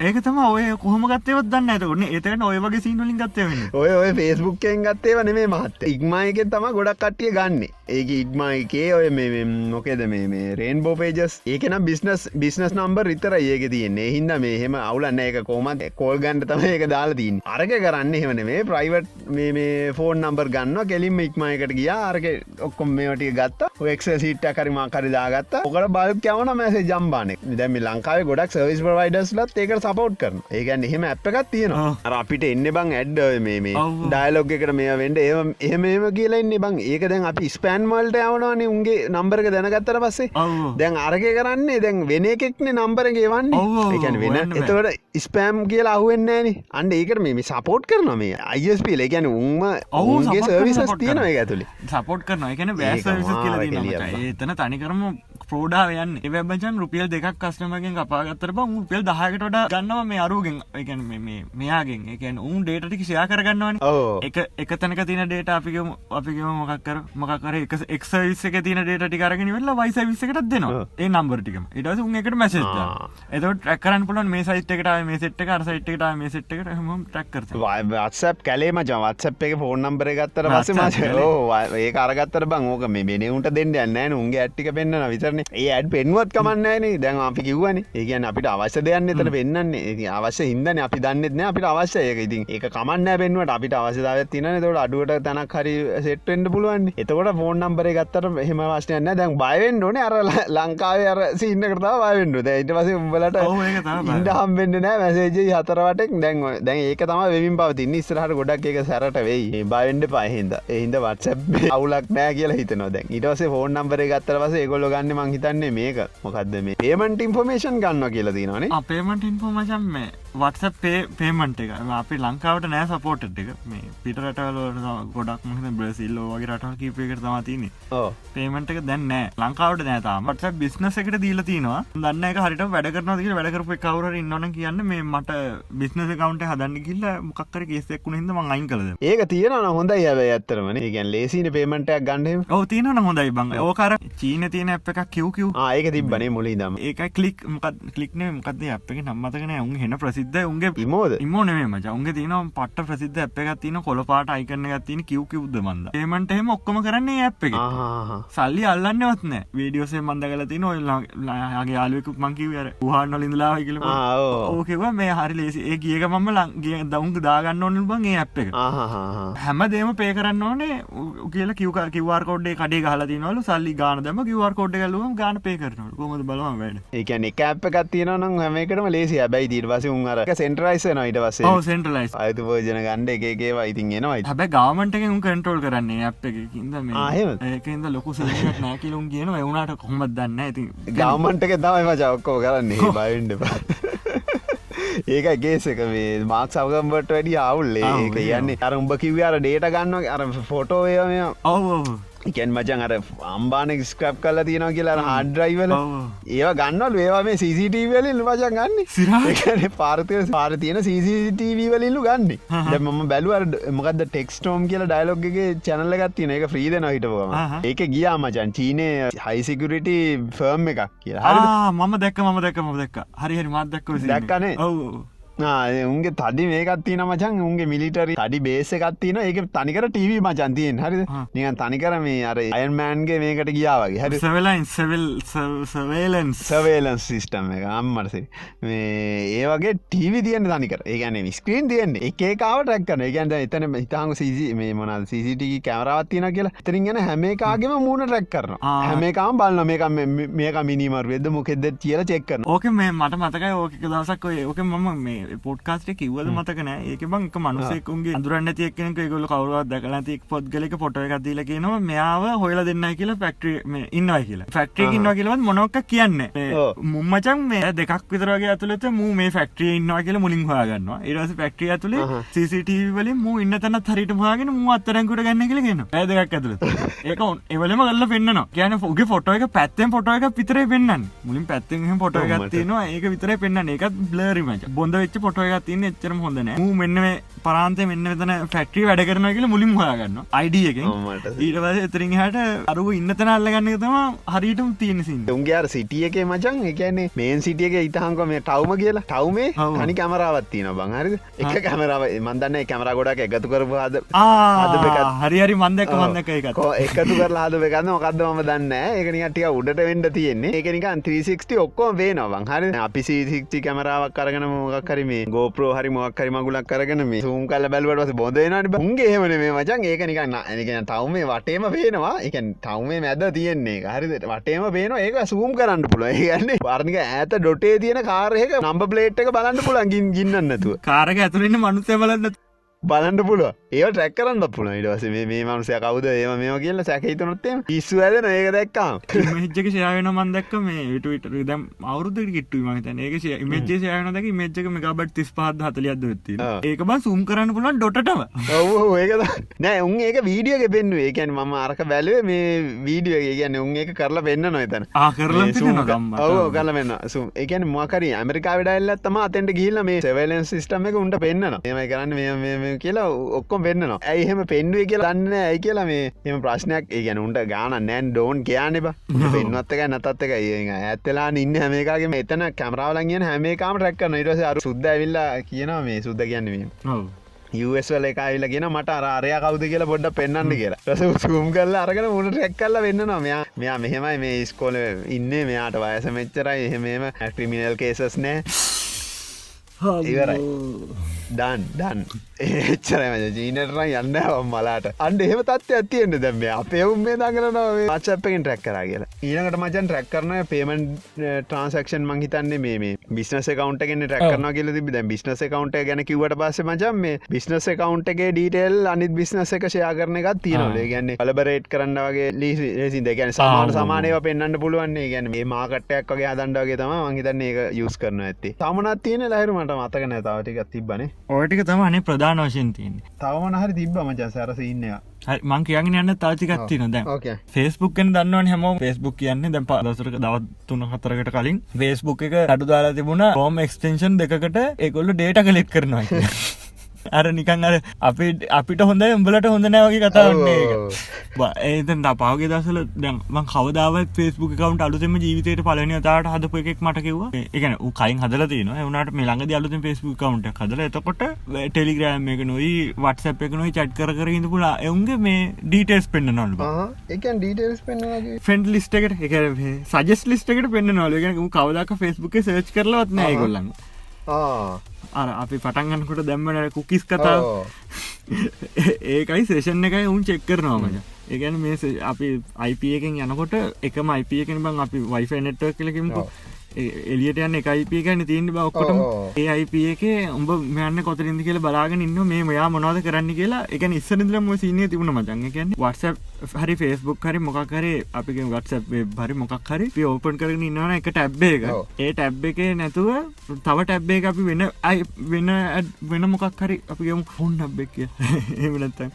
S2: ඒක තම ඔය කොහම ගත්තයවත් දන්න ඇත ඔන්න ඒතකට ඔය වගේ සිීනලින් ගත්තවන්න
S1: ඔය ඔය ෆේස්බුක්කෙන් ගත්තේ වන මේ මහත්ත ඉක්මයකෙන් තම ගොඩක් කට්ටිය ගන්න. ඒක ඉක්මයිකේ ඔය මේ මොකේද මේ මේ රේන් බෝපේජස් ඒකන බිස්නස් බිස්නස් නම්බර් රිතර ඒක තියන්නේ. හින්ද මේ හෙම අවුලන්න එක කෝමත් කෝල් ගන්ට තම ඒක දාලා තින් අරක කරන්න හෙමන මේ ප්‍රයිවට් මේ මේ ෆෝන් නම්බර් ගන්න කෙලින්ම ඉක්මයකට ගිය. අරක ඔක්කොම මේටිය ගත්ත. එක් සිට කරිම කරි දාගත්ත. ඔකට බල් කවන මැසේ ජම්බානෙක් දැම ලංකාව ගොඩක් සවිස් ප්‍රවයිඩස් ලත් ඒක සපෝට් කරන ඒගැන්න එහෙම ඇප් එකත් තියෙනවා. අපිට එන්න බං ඇඩ්ඩ මේ. ඩයිලොග් එකට මේ වෙන්ඩ ඒ එහෙම ඒම කියලා එන්න බං. ඒක දැන් අපි ස්පෑන් මල්ට යවනවානේ උන්ගේ නම්බරක දැනගත්තර පස්සේ. දැන් අරක කරන්නේ දැන් වෙන එකෙක්නේ නම්බරගේ වන්නේ එකන වෙන. එතවට ස්පෑම් කියලා අහුවෙන්නේන අන්ඩ ඒකට මේ සපෝට් කරන මේ අයිස්පිල ගැන උන්ම
S2: ඔව්,
S1: ඔවුන්ගේ සර්විසස්
S2: support
S1: තියෙන
S2: කරන.
S1: එක ඇතුළි
S2: සපෝට් කරන එකන බෑස්. එතන තනිකරම ප්‍රෝඩාවයන් එවබජන් රුපියල් දෙකක් කස්ටමගෙන් කපාගත්තර බ රුපියල් දහකට ොඩ ගන්නවා මේ අරුගෙන්. එකන් මෙයාගෙන්. එකන් උන් ඩේටටි ෂයා කරගන්නවන. එක එක තැනක තින ඩේට අපිකම අපිකම මොකක්කර මොකකර එක එක්සවිස්ස එක තින ඩේට ටිකරගෙන වෙල්ලා වයිස විස්සකට දෙනවා. ඒ නම්බරටිකම ඉටස උන් එකට මැසෙත් එතට ටැකරන් පුලන් මේ සයිට්කට මේ සෙට්ට කර සයිට්ට මේ සෙට්කට හම ටැක්කර
S1: වත්සප් කලේ මච. වත්සප් එක ෆෝන් නම්බර ගත්තර පස
S2: WhatsApp
S1: මච.
S2: කලේ.
S1: ඕ ඒ කරගත්තර බං ඕක මේ මෙනවුන්ට දෙන්න යන්න උන්ගේ ඇට්ටික පෙන්න්න විතරන ඒ ඇඩ් පෙන්ුවත් කමන්නන දැන් අපි කිව්වන. ඒකන් අපිට අවශ්‍ය දෙයන්න එතර පෙන්න්නේ ඒ අවශ්‍ය හිදන අපි දන්නෙත්න අපිට අවශ්‍ය ඒක ඉතින් ඒක කමන්න පෙන්වට අපිට අවශ්‍යදාව තින තොට අඩුවට තැනක් හරි සෙට්ෙන්ට පුළුවන් එතකොට ෆෝන් නම්බර ගත්තර හෙම වශ්නයන්න දැන් බයවෙන් ඕන. අර ලංකාව අර සින්න කරතා බයවෙන්ඩු ඊට පස උඹලට ඉන්ඩ හම්බෙන්න්න නෑ මැසේජ හතරවටෙක් දැන් දැන් ඒක තම වෙමින් පවතින්න. ඉස්රහට ගොඩක් එක සැරට වෙයි. බයින්ඩ පහින්ද එහින්ද වත්සැබ් අවුලක් නෑ කියලා හිතන දැන්. ඉටස ෆෝන් නම්බර ගත්තර පස ගොල්ල ගන්න මං හිතන්නේ මේක. මොකක්ද මේ පේමට ඉන්ෆර්මේෂන් ගන්න කියලා තිනනේ
S2: අපේමට ඉන්ෆෝමචන් මේ. වත්ස පේ පේමන්ට එක. අපි ලංකාවට නෑ සපෝට් එක. මේ පිටරටවල ගොඩක් මහ බ්‍රසිල්ලෝ වගේ රට කීපයකට තමතින පේමට එක දැන්න ලංකාවට නෑතාමට බිස්නස එකට දීල තිනවා. දන්න එක හරිට වැඩකරනතික වැඩකරපු කවර ඉන්නන කියන්න මේ මට බිස්නස කවන්ට හදන්න කිල්ල මොක්කර කෙසෙක්ුණ හිද ම අයින් කලද
S1: ඒක තියෙන හොඳයි ඇව ඇත්තරමන ගැන් ලේසින පේමටයක් ගන්නඩ
S2: ඔව තියනන හොඳයි බං. ඕකර චීන තියෙන අප එකක් කිව්කිව්
S1: ආයක තිබ්බනේ මුලි දම
S2: ඒක කලික් මොකත් කලික්න මොකද අප එක? නම්මතකන උන් හෙන ප්‍රසිද්ධ උන්ගේ
S1: ඉමෝද?
S2: ඉමෝනේ මච උන්ගේ තින පට ප්‍රසිද්ධ අප එකක් තින කොළපාට අයිකරන ගත්තින කිව් කිව්ද මන්ද. ඒමට එම ඔක්කොම කරන්නේ අප එක සල්ලි අල්ලන්නවත්න වීඩියෝසේ මන්ද කල තින ඔල්ලාගේ යාලුවකුත් මංකිව අර හන්න ලින්දලා කියල ඕකව මේ. හරි ලේසි. ඒ කියක මම ලංගේ දවුන් දාගන්න ඕන බගේ අප එක. හැම දේම පේ කරන්න ඕනේ කියල කිවක කිවර් කොඩ්ඩේ කඩේ හලතිනවලු සල්ලි ගාන දම කිවර් කොඩ් කලුව ගාන පේ කරනට කොමද බලම වැඩ?
S1: ඒකන එක අප එකත්තියන නම් හැමකටම ලේසි ඇබයි දීට පස උන්ර සෙන්ටරයිස නොයිට පසේ
S2: ඔව සෙන්ටලයිස්
S1: අයතු පෝජන ගණ්ඩ එකේවා ඉතින් එනවයි
S2: හැබ ගාමන්ටක උන් කන්ට්‍රෝල් කරන්නේ ඒකන්ද ලොකු නෑකිලුම් කියන එවුණට කොහොමත් දන්න ඇති
S1: ගවමන්ටක තමයි මචක්කෝ කරන්නේ. බයින්ඩ ඒක ගේසක මේ මාක් සවගම්බට වැඩි අවුල්ලේ ඒක
S2: ඒ
S1: යන්නේ අර උඹ කිව්‍යාර ඩේට ගන්න අර ෆොටෝය
S2: ඔව
S1: එකන් මචන් අර අම්බාන ස්ක්‍රප් කල්ල තියෙනවා කියලා හාඩ්‍රයිවල. ඒවා ගන්නවල්. ඒවා මේ සිසිටවලින් වචන් ගන්න.
S2: සිරා
S1: එකන පාර්තය පාර තියෙන CCTV වලින්ලු ගන්න.
S2: හහ.
S1: ද මම බැලුවර මොකද ටෙක්ස්ටෝම් කියල ඩයිලොග්ගේ චැනල්ල ගත්තින එක ්‍රීද නොහිටපුවම
S2: හහ.
S1: ඒක ගියා මචන් චීනය හයිසිකුරිට ෆර්ම් එකක් කියලා.
S2: මම දැක්ක මම දැක්ක ම දැක්ක. හරි හරි මත් දක්ක
S1: දැක්කනේ?
S2: ඔව
S1: උන්ගේ තඩි මේකත්තින මචන් උන්ගේ මිලිටරි තඩි බේස එකත්තින ඒක තනිකර ටීවී මචන්තියෙන් හරි. නිකන් තනිකර මේ අර අයන්මෑන්ගේ මේකට ගියාවගේ හරි
S2: සවෙලයින් සෙවල් සවේලන්ස්
S1: සවේලන්ස් සිිස්ටම් එක. අම්මටසේ මේ ඒ වගේ ටීවි තියන තනිකර. ඒගැන ස්ක්‍රීන් තියන්නේ. එකකාව ටැක්කන ඒගැන්ද එතන හිතාංග සිසි මේ මොනල් සිට කැමරවත්තින කියලා. තරින් ගැන හැමේකාගේම මූුණ ටැක් කරන. හැමේකාම් බලන්න මේක මේක මිනිමර වෙද මොකෙද කියල චෙක්කරන
S2: ඕක මේ මට මතකයි ඕක දවසක් ඔය ඕක මම මේ පොට්කාස්ට කිව්වද මතකන ඒක බං එක මනුසෙකුන්ගේ අදුරන්න තියක්කෙනක ගොල කවරුවත් දැකලා තික් පොද්ගලක පොටය එකදීල කියනවා මෙයාව හොයලා දෙන්න කියලා ෆක්ට්‍රිය ඉන්නවා කියලා. ෆක්ට්‍රිය ඉන්නවා කියලවත් මොනොක්ක කියන්න. මුම්මචන් මේ දෙකක් විතරගේ ඇතුළත මූ මේ ෆක්ට්‍රිය ඉන්නවා කියලා මුලින් හොයාගන්නවා. ඒරස ෆක්ට්‍රිය ඇතුළේ
S1: අහහ.
S2: CCTV වලින් මූ ඉන්න තැනත් හරිට හොයාගෙන මූ අත්තරැන්කුට ගන්න කියලා කියන ඇ දෙකක් ඇතුළත. ඒක එවලම ගල්ල පෙන්න්නවා. කියන ෝගේ ෆොටෝ එක පැත්තෙන් ෆොටෝ එක පිතරේ පෙන්න්න මුලින් පැත්තෙන්
S1: මට.
S2: තියෙනවා ඒක විතර පෙන්න්න එකත් බ්ලරිමච බොඳ වෙච්ච පොටෝ එකක් තින්න එච්චරම හොඳන මෙන්න මේ පරාන්තය මෙන්න වෙතන ෆැක්ට්‍රී වැඩ කරන කියලා මුලින් හොයාගන්න අයිඩිය එක
S1: මට
S2: ඊට පස එතරින් හට අරුව ඉන්න තැන අල්ලගන්න තම හරිටම තියෙන සිින්ද
S1: උන්ගේ සිටිය එක මචන් එකන්නේ මේන් සිටියක ඉතහංක මේ ටවම කියලා. ටවමේ. හනි කැමරාවත්තින බං හරි එක කැමරාව මන්දන්න කැමර ගොඩක් එකතු කරපු අද අද
S2: ආ හරි හරි මන්දක මන්දක එකත්
S1: කෝ එකතු කරලා හද ගන්න මොකක්ද ම දන්න ඒකනිටිය උඩට වෙන්ඩ තියෙන්නේ. ඒකනික 360 ඔක්කෝ වේනවන් හරි අපි සික්ති කැමරාවක් කරගෙන මොක්කරම මේ ගෝප්‍රෝ හරි මොක්කරි මගුලක් කරගෙන මේ සූම් කල බැලවට බොදනට උන්ගේ හමන මේ මචන් ඒකනිකන්න ඇනිකෙන තවමේ වටේම පේනවා. එක තවමේ මැද තියෙන්නේ හරිද? වටේම පේන ඒක සූම් කරන්න පුළ ඒගන්නේ පර්ණික ඇත ඩොටේ තියෙන කාරයක නම්බ ප්ලේට් එක බලන්න පුළන්ගින් ගින්නන්නතු
S2: කාරක ඇතුරන්න මනුසය බලන්න
S1: බලන්න පුල ඒ ටැක් කරන්න පුළ ඉටවස මේ මනුසය කවද? ඒම මේම කියලා සැකහිතනොත්තේ ඉස්සු ඇදන ඒක දැක්කාම්.
S2: මෙච්චක ශයායන මන්දක් මේ විට දම් අවුදු කිට්ටු මහිතන ඒක මේජ ශයනක මේච්චක මේකබට තිස් පහත් හතලියද වෙත්ති
S1: ආ.
S2: ඒක බ සුම් කරන්න පුලන් ඩොටම
S1: ඔව ඒකද නෑ උන් ඒක වීඩියක පෙන්ව ඒකැන් මම අරක බැලුව මේ වීඩියෝ ඒ ගැන්න උන් ඒක කරලා පෙන්න්න නොයතන
S2: ආකරල
S1: ඔව කල වෙන්න සුම් එකන මොකර ඇමරිකා විඩල්ල තම අතෙන්ට ගිල්ල මේ සෙවලන් සිිටම එක උන්ට පෙන්න්න ඒමයි කරන්න. මේ කියලා ඔක්කොම් පෙන්න්නවා. ඇයිහෙම පෙන්ුවේ කියලා දන්න ඇයි කියලා මේ එම ප්‍රශ්නයක් ඒ ගැන උන්ට ගාන නෑන් ඩෝන් කියන්න එබ පෙන්වත්තක නැතත් එක ඒ ඇත්තලා ඉන්න හැමේකාගේ එතන කැමරාවලන්ගෙන හැමේකාම රැක්කන ඉටස අර සුද්ද ඇවිල්ලා කියනවා මේ සුද්ද කියන්නවීම වල එකයිල ගෙන මට අරය කවද කියලා පොඩ්ඩ පෙන්න්න කියලා. රස සුම් කල්ල අරගෙන මුණ රැක් කල්ල වෙන්න නො මෙයා මෙයා මෙහෙමයි මේ ස්කෝල ඉන්න. මෙයාට වයස මෙච්චරයි. එහෙමම ක්‍රිමිනල් කේසස් නෑ. ඉවරයි. ඩන් ඩන් එච්චරම ජීනටර යන්න මලාට. අන්ඩ එහෙම තත්ව ඇතියෙන්ට දැම අපේ උම් මේ දගරන පච්චපෙන් ට්‍රක් කර කියලා. ඊනකට මචන් ට්‍රක් කරන පේමන් ට්‍රන්සක්ෂන් මහිතන්නේ මේ බිස්නස කවන්ට ගෙන ටක් කරන කියල තිබ දැ බිස්නස කවන්ට ගැන කිවට පස මචන් මේ බිස්නස කවන්ටගේ ඩීටෙල් අනිත් බිස්නස එක ෂයා කරන එකත් තියනලේ ගැන්න කලබරේට් කරන්න වගේ ලීසි දෙගැන සමාන සමානය පෙන්න්න පුළුවන්නේ ගැන මේ මාකටයක් වගේ අදන්ඩගේ තම මහිතන්න ඒක යුස් කරන ඇති තමනත් තියෙන ලහිරුමට මතක නැතාවටිකක් තිබ්බනේ
S2: ඕටික තම අනේ ප්‍රධාන වශයෙන් තියන්නේ.
S1: තවමන හරි තිබ්බ මචා සැරස ඉන්නවා
S2: මං කියගෙන යන්න තාතිකත්තින දැන්
S1: ඕකේ
S2: ෆෙස්බුක්ෙන් දන්නවන හැම ෆෙස්බුක් කියන්නේ දැන් පදසරක දවත් තුන හතරකට කලින් ෆෙස්බුක් එක අඩු දාලා තිබුණ. රෝම එක්ස්ටේෂන් දෙකට ඒකොල්ල ಡೇಟಾ කලෙක් කරනවා. අර නිකන් අර අපි අපිට හොඳ උඹලට හොඳ නෑවගේ කතාවන්නේ ඒතන් පවගේ දසල දැන්ම කවදාවත් ෆෙස්බුක් කවන්ට අලුතම ජීවිතයට පලන තාට හදපු එකක් මට කිව එකන කයින් හදල තින වනට මෙළඟ අලුත ෆෙස්බුක් කවන්ට හදල එතකොට ටෙලිග්‍රෑම් එක නොයි වටසප් එක නොයි චට් කර ඉඳ පුලා එවුන්ගේ මේ ඩීටේස් පෙන්න්න
S1: පෙන්න්නගේ
S2: ෆෙන්ඩ ලිස්ට එකට එක සජස් ලිස්ට එකට පෙන්න්න නොලගෙන කවදක් ෆෙස්බුක් සර්ච් කරලවත් නෑ ගොල්ලන්න අර අපි පටන්ගන්නකොට දැම්මට කුකිස් කතාව ඒකයි සේෂන් එකයි උන් චෙක් කරනවාමට ඒගැන මේ අපි අයිප එකෙන් යනකොට එකම අයිප එකෙන බං අපි වයිෆ නෙට්ව කලකිමු එලියට යන්න එක අයිප එකන තියන්න බවක්කොට
S1: ඔව්.
S2: ඒ අයිප එක උඹ මෙයන්න කොතරින්දි කියල බලාගෙන ඉන්න මේ මෙයා මොනවද කරන්න කියලා. එක ඉස්සරදිල ම සිනය තිබුණ මචන් එකන වටස හරි ෆෙස්බුක් හරි මොකක්හරි අපි වටස හරි මොකක් හරි පි ඕපන් කරන ඉන්නවන එක ටැබ්බේ එක. ඒ ටැබ් එක නැතුව තව ටැබ්බේ අපි වෙන අයි වෙන වෙන මොකක් හරි අපිගම හොන් ඩබ්බෙක් කිය එමනත්තන්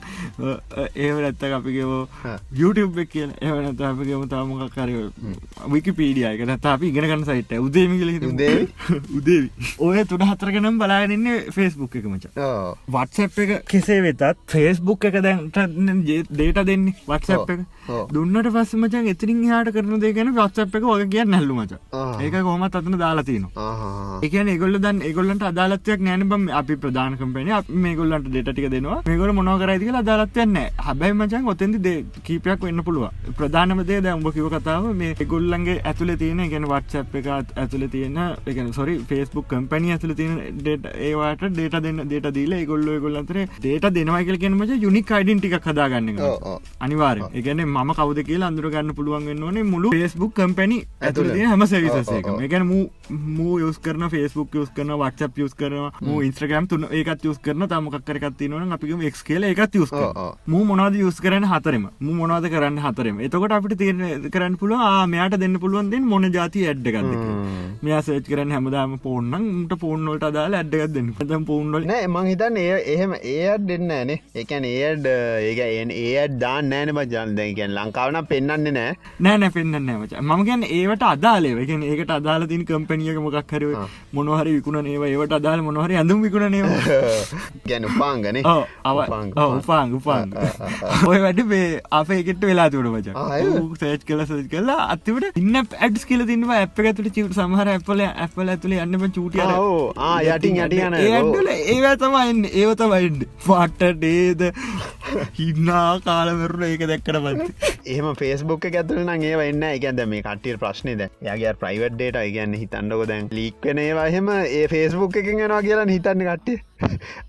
S2: ඒවනත්ත අපිගව
S1: හා.
S2: YouTube එක කියල. එවනත අපිගම තාමොකක් හරි විකි පීඩිය එක. නැත අපි ඉගෙන ගන්න සයිට සයිට උදේමි කල
S1: උදේවි?
S2: උදේවි. ඔය තුන හතරගෙනම් බලාගන්න ෆෙස්බුක් එක මච.
S1: ඕ
S2: වත්සප් එක කෙසේ වෙතත් ෆේස්බුක් එක දැන්ට දේට දෙන්නේ? වත්සප් එක. දුන්නට පස්ස මචන් එතිරින් හට කරන දේ ගැන වත්සප් එක වගේ කියන්න නැල්ලු මච. ඒක කොහමත් අතන දාලාතින. එකන ඒගොල්ල දන් ඒගොල්ලන්ට අදාලත්වයක් නෑන බම් අපි ප්‍රධාන කම්පෙන මේ ගොල්ලන්ට දෙටික දෙනවා. මේගොල මොනවකරයිතික අදාලත්වයන්න හැබැයි මචන් ඔතෙන්දි දේ කීපයක් වෙන්න පුළුව ප්‍රධානමදේ දැ උඹ කිව කතාව මේ ගොල්ලන්ගේ ඇතුල තියෙන ගෙන වට්සප් එක ඇතුල තියෙන එක සොරි ෆේස්බුක් කම්පැනි ඇතුල තියෙන ඩේට ඒවාට ඩේට දෙන්න දේට දීල ගොල්ල ගොල්ලන්තර දේට දෙනවා කියල කියනමච යුනික් අයිඩන් ටික් හදාගන්න. අනිවාර එකන ම කවද කියලා අඳුරගන්න පුළුවන් වෙන්න ඕනේ මුළු ෆේස්බුක් කම්පැනි ඇතුල. හම
S1: ඔව්.
S2: එකන මූ යස් කරන ෆේස්බුක් යස් කරන වට්සප් යස් කරන මූ ඉන්ස්ත්‍රගම් තුන ඒකත් යස් කරන තමකක්කරකත් නන අපිම එක් කියල එකත් යස්. මූ මොනද යස් කරන හතරම? මූ මොනවද කරන්න හතරම? එතකොට අපිට තියෙන කරන්න පුළුව මෙයාට දෙන්න පුළුවන් දෙන්න මොන ජාති ඇඩ්ඩගන්න. මෙයා සේච් කරන හැමදාම පෝන්නන් ට පෝන්නොලට අදාල ඇඩ්ඩගත් දෙන්න. පතම් පෝන්නොල
S1: මං හිතන්න ඒ එහෙම ඒත් දෙන්න නේ එකන් ඒඩ ඒක ඒත් දාන්න නෑන මජන් දැකැන් ලංකාවන පෙන්න්නන්නේ නෑ.
S2: නෑන පෙන්න්න නෑමච ම ගැන ඒවට අදාලේ එක ඒකට අදාල තින් කම්පනියක මොකක් හර මොනහරි විකුණ ඒව ඒවට අදාල මොනහරි ඇඳුම් විකුණ නේවා
S1: ගැන උපාංගන
S2: උපාං උපාං ඔය වැඩ මේ අපේ එකට වෙලා තුට මච? සේච් කල සච් කලා අතිවට ඉන්න ඇඩ්ස් කියල තින්න ඇප ඇතුට චිට සමහර ඇපල ඇපල ඇතුළ යන්නම චූටිය
S1: යටින් යටි යන
S2: ඒව තමයින්න ඒව තමයින්න පට්ට ඩේද හින්නා කාලමරුණ ඒක දැක්කට පත්
S1: එහම ෆේස්බුක් ඇතුලන ඒ වන්න එකන්ද මේ කටිය ප්‍රශ්නයද යගේ ප්‍රයිවට් ඩේට ඉගන්න හිතන්නක දැන් ලික්වන ඒවා එහෙම ඒ ෆේස්බුක් එකෙන් ෙනවා කියලා හිතන්න කට්ටේ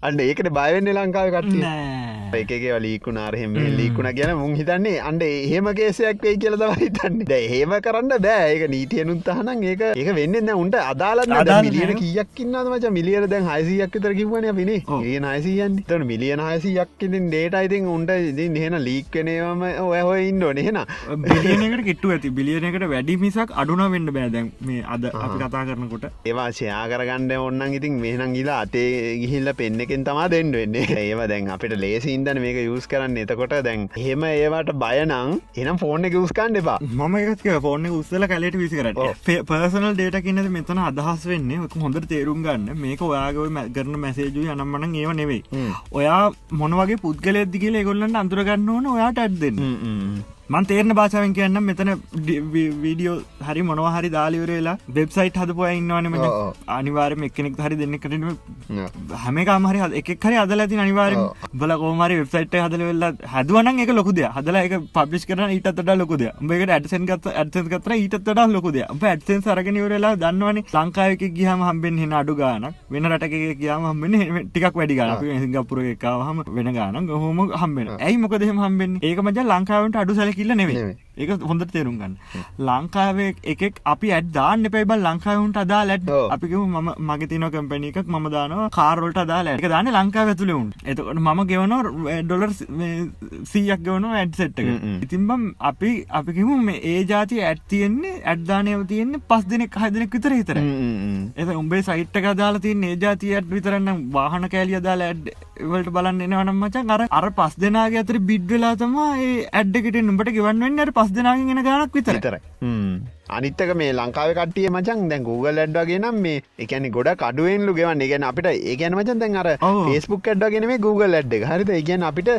S1: අන්න ඒකට බයවෙන්න ලංකාව
S2: නෑ.
S1: එකගේ ලීකුණ අරහෙම ලීකුණ ගැන මුන් හිතන්නේ අන්ඩ එහෙම කේසයක් වෙයි කියලදව හිතන්න. ද ඒම කරන්න බෑ. ඒක නීතියනුත් අහනන් ඒක ඒක වෙන්න උන්ට අදාලන්න
S2: අදාළ
S1: මිලියන
S2: නෑ.
S1: කියක් ඉන්නමච මිලියන දැන් හයිසියක් විතර කිවන පිනේ. ඒ හයිසියන් තන මිලියන හයිසියක් ඉතින් ඩේට අයිතින් උන්ට ඉතින් එහෙන ලීක්කනේවම ඔය හොය ඉන්න නෙහෙන
S2: බිලියනකට කෙට්ටු ඇති. බිලියනකට වැඩි මිසක් අඩුන වෙන්න බෑදැන් මේ අද අපි කතා කරනකොට.
S1: ඒවා ෂයා කරගන්න ඔන්නන් ඉතින් මෙහනම් ගිලා අතේ ගිහිල්ල පෙන්නෙකින් තමා දෙන්න වෙන්නේ. ඒව දැන් අපිට ලේසින්දන මේක යස් කරන්න. එතකොට දැන් හෙම ඒවාට බයනං එනම් ෆෝර්න එක උස්කාන්න එපා.
S2: මම එකක ෆෝර්න උස්සල කලට විසි කරට. පර්සනල් ඩේට කියනද මෙතන අදහස් වෙන්නේ හොඳට තේරුම් ගන්න. මේක ඔයාගව මැ- කරන මැසේජු යනම්මන ඒව නෙවෙයි. ඔයා මොනවගේ පුද්ගලෙද්දි කියල ගොල්ලන්න අඳුරගන්න ඕන ඔයාට ඇත්දෙන්න මන් තේරන භාෂාවෙන් කියන්න මෙතන වීඩියෝ හරි මොනවහරි දාලිවරලා වෙබ්සයිට් හදපුය ඉන්නවනම. අනිවාරම එකනෙක් හරි දෙන්න කරන හැමකාමහරි එකක් හරි අදල ඇති අනිවාරම බල කෝමරි වෙබ්සයිට් හදල වෙල්ලා හදුවන එක ලොකුද හදලා එක පබ්ලිස් කරන ඊටත් ලොකුද මේකට ඇඩසන් ගත් ඇඩසන් කතර ඊටත් ලොකුද ඇඩසන් සරගෙන වරලා දන්නවන ලංකාවක ගහම හම්බෙන් හෙන අඩු ගානක් වෙන රටක ගයාම හම්බෙන ටිකක් වැඩි ගන සිංගපුර එකකාවහම වෙන ගාන හොම හම්බෙන ඇයි මොකදහෙම හම්බෙන් ඒක මජ ලංකාවට අඩු සැලකිල්ල නෙවේ
S1: නෙවෙයි.
S2: ඒක හොඳට තේරුම් ගන්න. ලංකාවේ එකෙක් අපි ඇඩ් දාන්න පැබල් ලංකාවුන්ට අදා ලැඩ්
S1: ඔව්.
S2: අපික ම මගේ තින කම්පැනි එකක්. ම දානවා කාරෝල්ට අදාල එක දාන්න ලංකාව ඇතුළෙවුන් එතකට මම ගෙවන ඩොලර් සීයක් ගවන ඇඩ්සෙට් එක.
S1: හ්ම් හ්ම්.
S2: ඉතින් බම් අපි අපිකිම මේ ඒ ජාති ඇත් තියෙන්නේ ඇඩ්දානයව තියෙන්නේ පස් දෙනෙක් හදනෙක් විතර හිතර එත උඹේ සයිට්ක දාලා තින් ඒ ජාතිය ඇඩ් විතරන්න වාහන කෑලිය දාලා ඇඩ් වලට බලන්න එනවනම් මචන් අර අර පස් දෙනාගේ අතර බිඩ්වෙලා තමා ඒ ඇඩ්ඩකට නුඹට ගෙවන්වෙන්න අර පස් දෙනාගෙන් එන ගානක් විතර
S1: විතර අනිත්තක මේ ලංකාව කටිය මචන් දැන් Google ඇඩ්වගේ නම් මේ එකන ගොඩ කඩුවෙන්ලු ගෙවන්න. ගෙන අපිට ඒගැන මචන් දැන් අර
S2: ඔව්.
S1: ෆේස්බුක් ඇඩ්ගෙන මේ Google ඇඩ් හරිත ඒගැන් අපිට.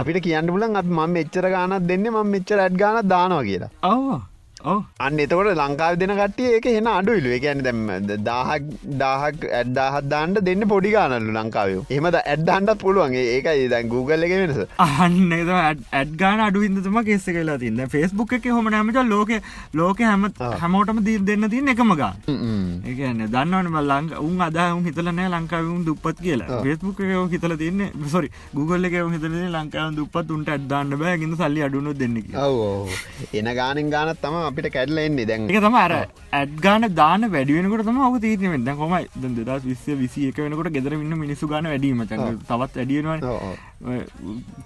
S1: අපිට කියන්න පුලන් අප ම එච්චර ගානත් දෙන්න ම මෙච්චර ඇඩ් ගානත් දානවා කියලා.
S2: ඔව
S1: අන්න එතකොට ලංකාව දෙන කටිය ඒක හෙන අඩුයිලු. එකන දැම් දාහක් දාහක් ඇඩ්දාහත් දාන්නට දෙන්න පොඩි ගානල්ලු ලංකාවයෝ එහමද ඇඩ්හන්ඩත් පුළුවන්ගේ ඒකයි දැන් Google එක වෙනස.
S2: අන්න ඇඩ් ගාන අඩුවින්දම කෙෙස කියලා තින්න ෆෙස්බුක් එක හොම නමච ලෝක ලෝක හැම. හැමෝටම දී දෙන්න තින් එකම ගා
S1: හ්ම් හ්ම්.
S2: ඒකන්න දන්නවන ලංක උන් අදාහුන් හිතලනෑ ලංකාවුන් දුපත් කියලා. ෆෙස්බුක් එක හිතල තින්න සොරි Google එක හිතල ලංකාව දුපත් උන්ට ඇඩ්දාන්න බෑ ගිඳ සල්ලි අඩුනු දෙන්න.
S1: එන ගානෙන් ගානත් තම අපිට කැඩල එන්නේ දැන්.
S2: එක තම අර ඇඩ්ගාන දාන වැඩියෙනකට තම ඔක තීරෙන් දැ කොම දෙදස් විස්ස විසි එක වෙනකොට ගෙදර ඉන්න මිනිසු ගන වැඩීම තවත් වැඩියෙනවා
S1: ඔව් ඔව්.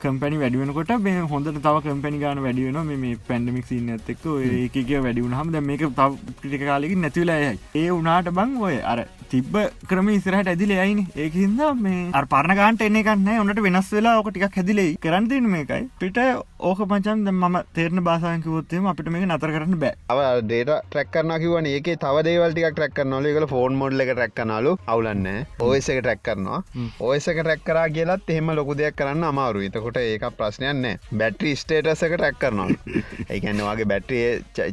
S2: කම්පැනි වැඩිවෙනකොට මේ හොඳට තව කම්පැනි ගාන වැඩිවෙන මේ පැන්ඩමික් සින්න ඇත්තෙක් ඒකක වැඩිවුණ හම. මේක තව පිටි කාලෙකින් නැතිවලයයි ඒ උනාට බං ඔය අර තිබ්බ ක්‍රම ඉස්රහට ඇදිල යයින. ඒකහින්ද මේ අර පරණ ගාන්ට එන්නේ කන්න ඔන්නට වෙනස් වෙලා ඕක ටිකක් හැදිලේ කරන්තින මේකයි. පිට ඕක පචන් ම තේරන බාසායකවොත්තේම අපිට මේක නතර කරන්න බෑ.
S1: අව ඩේට ට්‍රක්කරන කිවන ඒක තව දේවල්ටික ට්‍රක් කරනල එකල ෆෝන් මොඩ්ල එක ට්‍රක් කනලු අවුලන්න ඔයස එක ට්‍රක් කරනවා. ඔයස එක ට්‍රක් කරා කියලත් එහෙම ලොකු දෙයක් කරන්න අමාරු එතකොට ඒක ප්‍රශ්නයන්න බැට්‍රි ස්ටේටස එක ටැක් කරනවා. ඒකන්නවාගේ බැට්‍රිය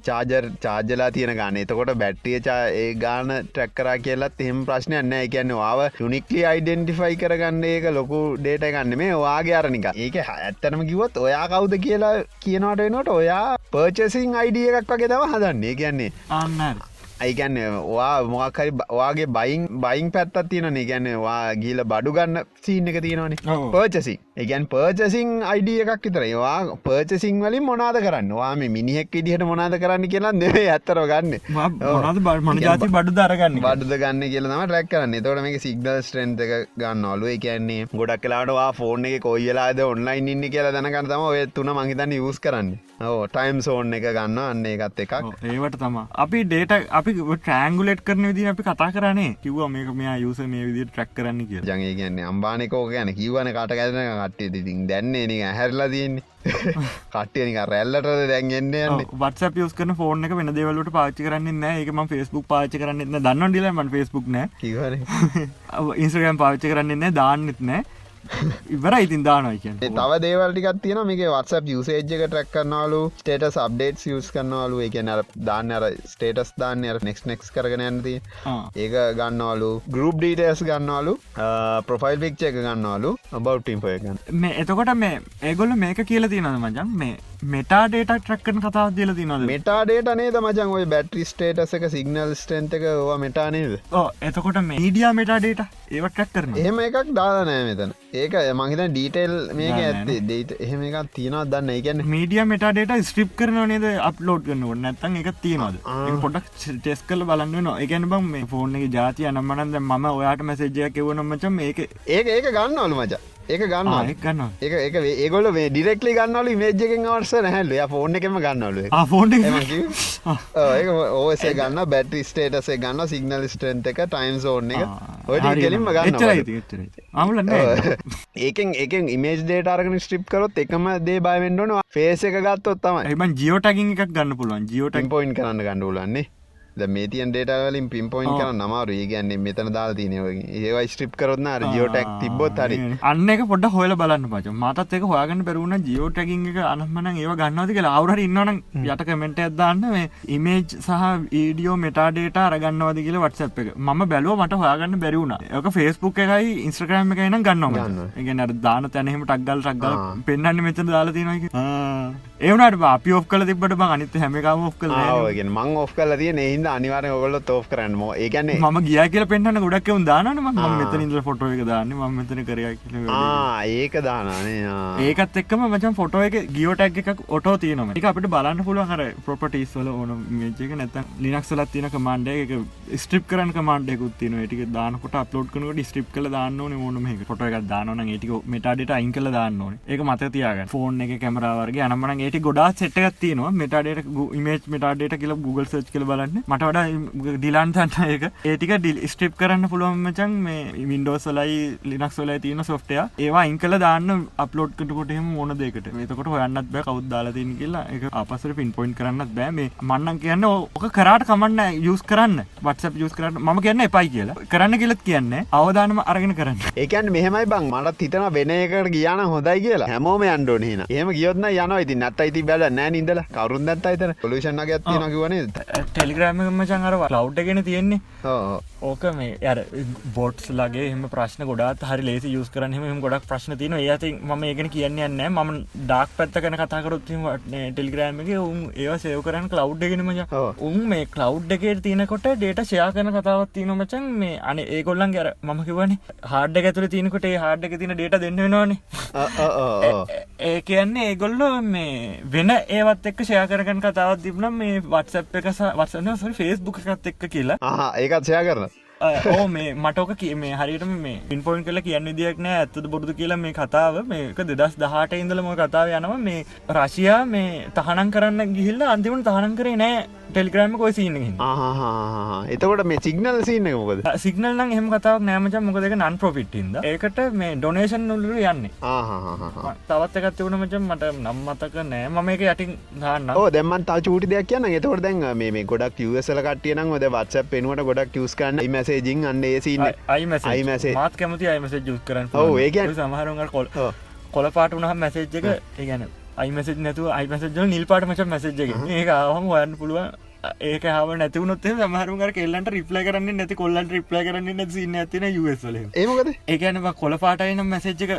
S1: චාජර් චාජලා තියෙන ගන්න එතකොට බැට්‍රිය ඒ ගාන ට්‍රැක් කරා කියලත් එහෙම ප්‍රශ්නයන්න එකන්න වාව යුනික්ලි අයිඩෙන්ටිෆයි කරගන්න ඒක ලොකු ඩේට ගන්න මේ වාගේ අරනික ඒක ඇත්තනම කිවොත් ඔයා කවුද කියලා කියනවට වෙනට ඔයා පර්චසිං අයිඩිය එකක් වගේ තම හදන්නේ. කියන්නේ
S2: අන්න
S1: ඇයිගැන්න වා මොකරි වාගේ බයින් බයින් පැත්තත් තියෙන ගැන්න වා ගීල බඩු ගන්න සීන් එක තියෙනවානේ. පර්චසි එකන් පර්චසිං අයිඩිය එකක් විතර ඒවා පර්චසිං වලින් මොනාද කරන්න? වා මේ මිනිහෙක් විදිහට මොනාද කරන්න කියලා දෙවේ ඇත්තර ගන්න.
S2: මොනද මන ජාති බඩු දරගන්න
S1: බඩද ගන්න කියලම ටැක් කරන්න. තොට මේ සිගනල් ස්ට්‍රෙන්ත එක ගන්න ඔලුව කියන්නේ ගොඩක් කලාටවා ෆෝර්න එක කොයිලාද ඔන්ලයින් ඉන්න කියලා දැනකන්න තම ඔය තුන මහිතන්න යස් කරන්න ඕ ටයිම් සෝන් එක ගන්න අන්න එකත් එකක්.
S2: ඒවට තම අපි ඩේට අපි ට්‍රෑංගුලෙට් කරන විදි අපි කතා කරනේ කිව්ව මේක මෙයා යුස මේ විදි ට්‍රක් කරන්න කිය
S1: ජගේ කියන්නේ අම්බානකෝ ගැන කිවන කට ගැන කට්ටිය තිතින් දැන්නේ නික හැරලා තියන්නේ. කට්ටියනික රැල්ලට දැන්ගෙන්න්න යන්න?
S2: වත්ස පියස් කන ෆෝර්න එක වෙන දෙවලට පාචි කරන්න ඒකම ෆස්බුක් පාච කරන්න දන්න ඩිලමන් ෆස්බුක් නෑ
S1: කිවන
S2: ඉන්ස්්‍රගම් පාච්ච කරන්නන්නේ දාන්නෙත් නෑ ඉවර ඉතින් දානයි කියන්න.
S1: තව දේවල්ටිකත් තියෙන මේක වත්ස යුසේජ්ක ට්‍රක් කරනවාලු ස්ටේටස් අප්ඩේට් යස් කරනවාලු. එකන අර දාන්න අර ස්ටේටස් දාන්න අර නෙක්ස් නෙක්ස් කරගෙන ඇනති ඒක ගන්නවාලු. ගරුප් ඩීටස් ගන්නවාලු. ප්‍රොෆයිල් පික්්ච එක ගන්නවාලු. බව්ටිම්පය ගන්න.
S2: මේ එතකොට මේ ඒගොල්ල මේක කියල තියනද මචන් මේ මෙටා ඩේට ට්‍රක්කන කතාව දිල තිනොද
S1: මෙටාඩේට නේද මචන් ඔය බැට්‍රි ස්ටේටස එක සිගනල් ස්ටේන්ත එක ඕවා මෙටානේද
S2: ඕ එතකොට මේ ඊඩිය මෙටා ඩේට ඒවට ටක් කරන
S1: එහෙම එකක් දානෑ මෙතන. ඒක මහිත ඩීටෙල් මේක ඇත්තේ. ඩේට එහෙම එකක් තියෙනවා දන්න ඒගැන්න
S2: මීඩිය මෙටාඩේට ස්ට්‍රිප් කරන නේද අප්ලෝඩ් කරනවට නැත්තන් එක තියෙනවද? පොඩක් ටෙස් කල බලන්න න එකන බම් මේ ෆෝර්න එක ජාතිය අනම්මනන්ද ම ඔයාට මැසේජය කෙවන මච මේක
S1: ඒක ඒක ගන්න ඔලු මච ඒක ගන්න
S2: ගන්න
S1: ඒක ඒක ඒගොල මේ ඩිරෙක්ලි ගන්නවල මේජ්ජකෙන් අවර්ස නැහැල්ල ෆෝන් එකම ගන්නවල
S2: ෆෝන්ඩ
S1: ඒක ඕසේ ගන්න බැටි ස්ටේටසේ ගන්න සිගනල් ස්ටන්ට එක ටයිම් සෝන් එක. ඔය කෙලින්ම ගන්න
S2: අමුලන්න
S1: ඒකෙන් එක ඉමේජ් ඩේටාරගෙන ස්ට්‍රිප් කරොත් එකම දේ බයවෙන්ඩනවා ෆේස එක ගත්තොත් තම
S2: එබන් ජියෝටකින් එකක් ගන්න පුළුවන්. ජියෝටක්
S1: පොයින් කරන්න ගණඩුලන්නේ ද මේතියන් ඩේටවලින් පින්පොයින් කරන නමාරු ඒ ගැන්නේ මෙතන දාල් තියනව ඒවා ස්ට්‍රිප් කරොත්න අර ජියෝටක් තිබොත් හරි.
S2: අන්න එක පොඩ හොල බලන්න පච. මතත් එක හොයාගන්න පෙරුණ ජියෝටකින් එක අනමන ඒව ගන්නවති කියලා අවුරට ඉන්නවන යට කමෙන්ට ඇදදාන්න මේ ඉමේජ් සහ ඊඩියෝ මෙටාඩේට අරගන්නවද කියල වටසප් එක. ම බැලුව මට හොයාගන්න බැරිවුණ එක ෆෙස්බුක් එකයි ඉන්ස්ට්‍රකෑම් එක නම් ගන්නවම. එක අර දාන තැනහෙම ටක්ගල් ටක්ගල් පෙන්න්න මෙත දාලා තිනක ඒවනට අපි ඔ් කල තිබට බ අනිත හැමකාම ඔ් කල
S1: ගෙන මං ඔ් කල තිය නහින්ද අනිවාර ඔගොල්ල තෝ් කරන්නම ඒගැන්නේ
S2: ම ගිය කියල පෙන්න්න ගොඩක් දානම ම. මෙතන ඉද ෆොටෝ එක දාන්න. ම මෙතන කරය
S1: ඒක දානනේ
S2: ඒකත් එක්කම මචන් ෆොටෝ එක ගියෝටක් එකක් ඔටෝ තියනම එක අපිට බලන්න පුළුව හර ප්‍රොපටිස් වල ඕන මේජක නැත ලිනක් ලත් තියන කමන්ඩ එක ස්ට්‍රිප් කරන කමන්ඩෙකුත් තින ටික දානකට අප්ලෝඩ් කනට ස්ට්‍රිප් කල දාන්න ඕන. මේ ෆොට එකක් දානන ඒටික මෙටඩට අයින් කල දාන්න ඕන. ඒක මත තියාග ෆෝන් එක කැමරාවර්ගේ අනමන ඒට ගොඩා සෙට්ටක් තියනවා. මෙටඩට ඉමේජ් මෙටඩට කියල Google සච් කල බලන්න මට වඩා ඩිලාන් තන්න එක ඒටික ඩිල් ස්ට්‍රිප් කරන්න පුළුවන්මචන් මේ වින්ඩෝසලයි ලිනක් සොලයි තියෙන සොෆ්ටය ඒවා ඉංකල දාන්න අප්ලෝඩ් කටකොටම මොන දෙකට මේතකොට හොයන්නත් බෑ කවුත් දාලා තින් කියලා. එක අපසර පින් පොයින්් කරන්නත් බෑ. මේ මන්නන් කියන්න ඕක කරාට කමන්න යස් කරන්න. වත්ස යස් කරන්න. ම කියන්න එපයි කියලා. කරන්න කියලත් කියන්න. අවධානම අරගෙන කරන්න.
S1: ඒකන් මෙහමයි බං. මටත් හිතන වෙන එකට ගියාන හොඳයි කියලා. හැමෝම අන්ඩෝන හින. ඒම ගියොත්න යන ඉති නත් අයිති බැල නෑ ඉදල කරුන් දත් අයිතර පොලිෂන් ගත්ති නකිවන
S2: ටෙලිග්‍රෑම චංගර ලව් ගෙන තියෙන්නේ. ඕක මේ ය බොට්ස් ලගේ එම ප්‍රශ්න ගොඩත් හරි ලේසි යස් කරන හම ගොඩක් ප්‍රශ්න තින ඒති ම ඒගෙන කියන්නේ නෑ ම ඩක් පැත්ත කන කතාකරොත් ටෙලිග්‍රෑම්ගේ උන් ඒ සයව කරන කලව් ගෙනම උන් මේ කලව් එක තියනකොට ඩේට ෂයා කන කතාවත් තියන මචන් මේ අන ඒකොල්ලන් ගැර මම කිවන හාඩ ඇතුල තියනකොට හාඩ තින ඩේට දෙන්න වෙනවානේ. ඒ කියන්නේ ඒගොල්ලෝ මේ වෙන ඒවත් එක් ෂයා කරගන කතාවත් තිබනම් මේ වත්සප් එක වත්සන්න ෆෙස්බුක් එකත් එක්ක කියලා.
S1: ඒකත් සයා කරන
S2: ඕ මේ මටෝක කිය මේ හරිටම මේ ඉන්පොයින් කල කියන්න දියක් නෑ ඇත්තද බොරුදු කියලා මේ කතාව. මේක දෙදස් දහට ඉඳලම කතාව යනවා. මේ රශයා මේ තහනම් කරන්න ගිහිල්ල අන්තිමට තහනම් කරේ නෑ ටෙලිග්‍රම කොයි
S1: ආහා එතකොට මේ සිගනල් සින්න මොකද?
S2: සිගනල් නම් එහම කතාවක් නෑමච මොකදක නන් පොෆිට්ටින්ද ඒකට මේ ඩොනේෂන් නුල්ලු යන්නේ. තවත් එකත් වුණ මච. මට නම්මතක නෑ. මම එක යටින් දාන්න
S1: ඕ දැමන් තා චූටි දෙයක් කියන්න එතකොට දැන් මේ ගොඩක් යසල කටියන ොද වත්ස පෙනුවට ගොඩක් යස් කන්න මැසේජිං අන්නේ සින්න
S2: අයිමස
S1: iMessage.
S2: මාත් කැමති අයිමස ජුස් කරන්න
S1: ඒ
S2: සමහරුන්ග කොල් කොල පාට වනහ මැසේජ් එක ඒගැන අයිමසෙජ් නැතු අයිමසජ නිල් පාට මච මැසේජ් එක. ඒ ආහම හොයන්න පුළුවන්. ඒක හම නැතිවනොත් සමහරුන්ග කෙල්ලන්ට රිප්ලයි කරන්න නැති කොල්ලන්ට රිප්ලයි කරන්න නැතින්න ඇතින යස්ල
S1: ඒමකද
S2: ඒකන කොල පාටයින මැසේජ් එක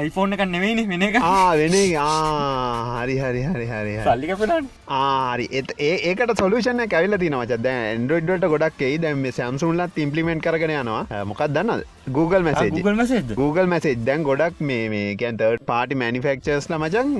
S2: අයිෆෝන් එක නෙවෙයිනි වෙන එක.
S1: වෙන හරි හරි හරි හරි
S2: සල්ලික පෙනන්
S1: ආරි ඒ ඒකට සොලුෂන කැවිල තිනවච දැ ඇන්ඩරෝඩ්ඩට ගොඩක් එයි. දැම සම්සුන්ලත් ඉම්පලිමෙන්ට් කරගෙන යනවා. මොකක් දන්න Google message
S2: Google message
S1: Google message දැන් ගොඩක් මේ කැන්තර්ට පාටි මනිෆෙක්චර්ස් ලමචන්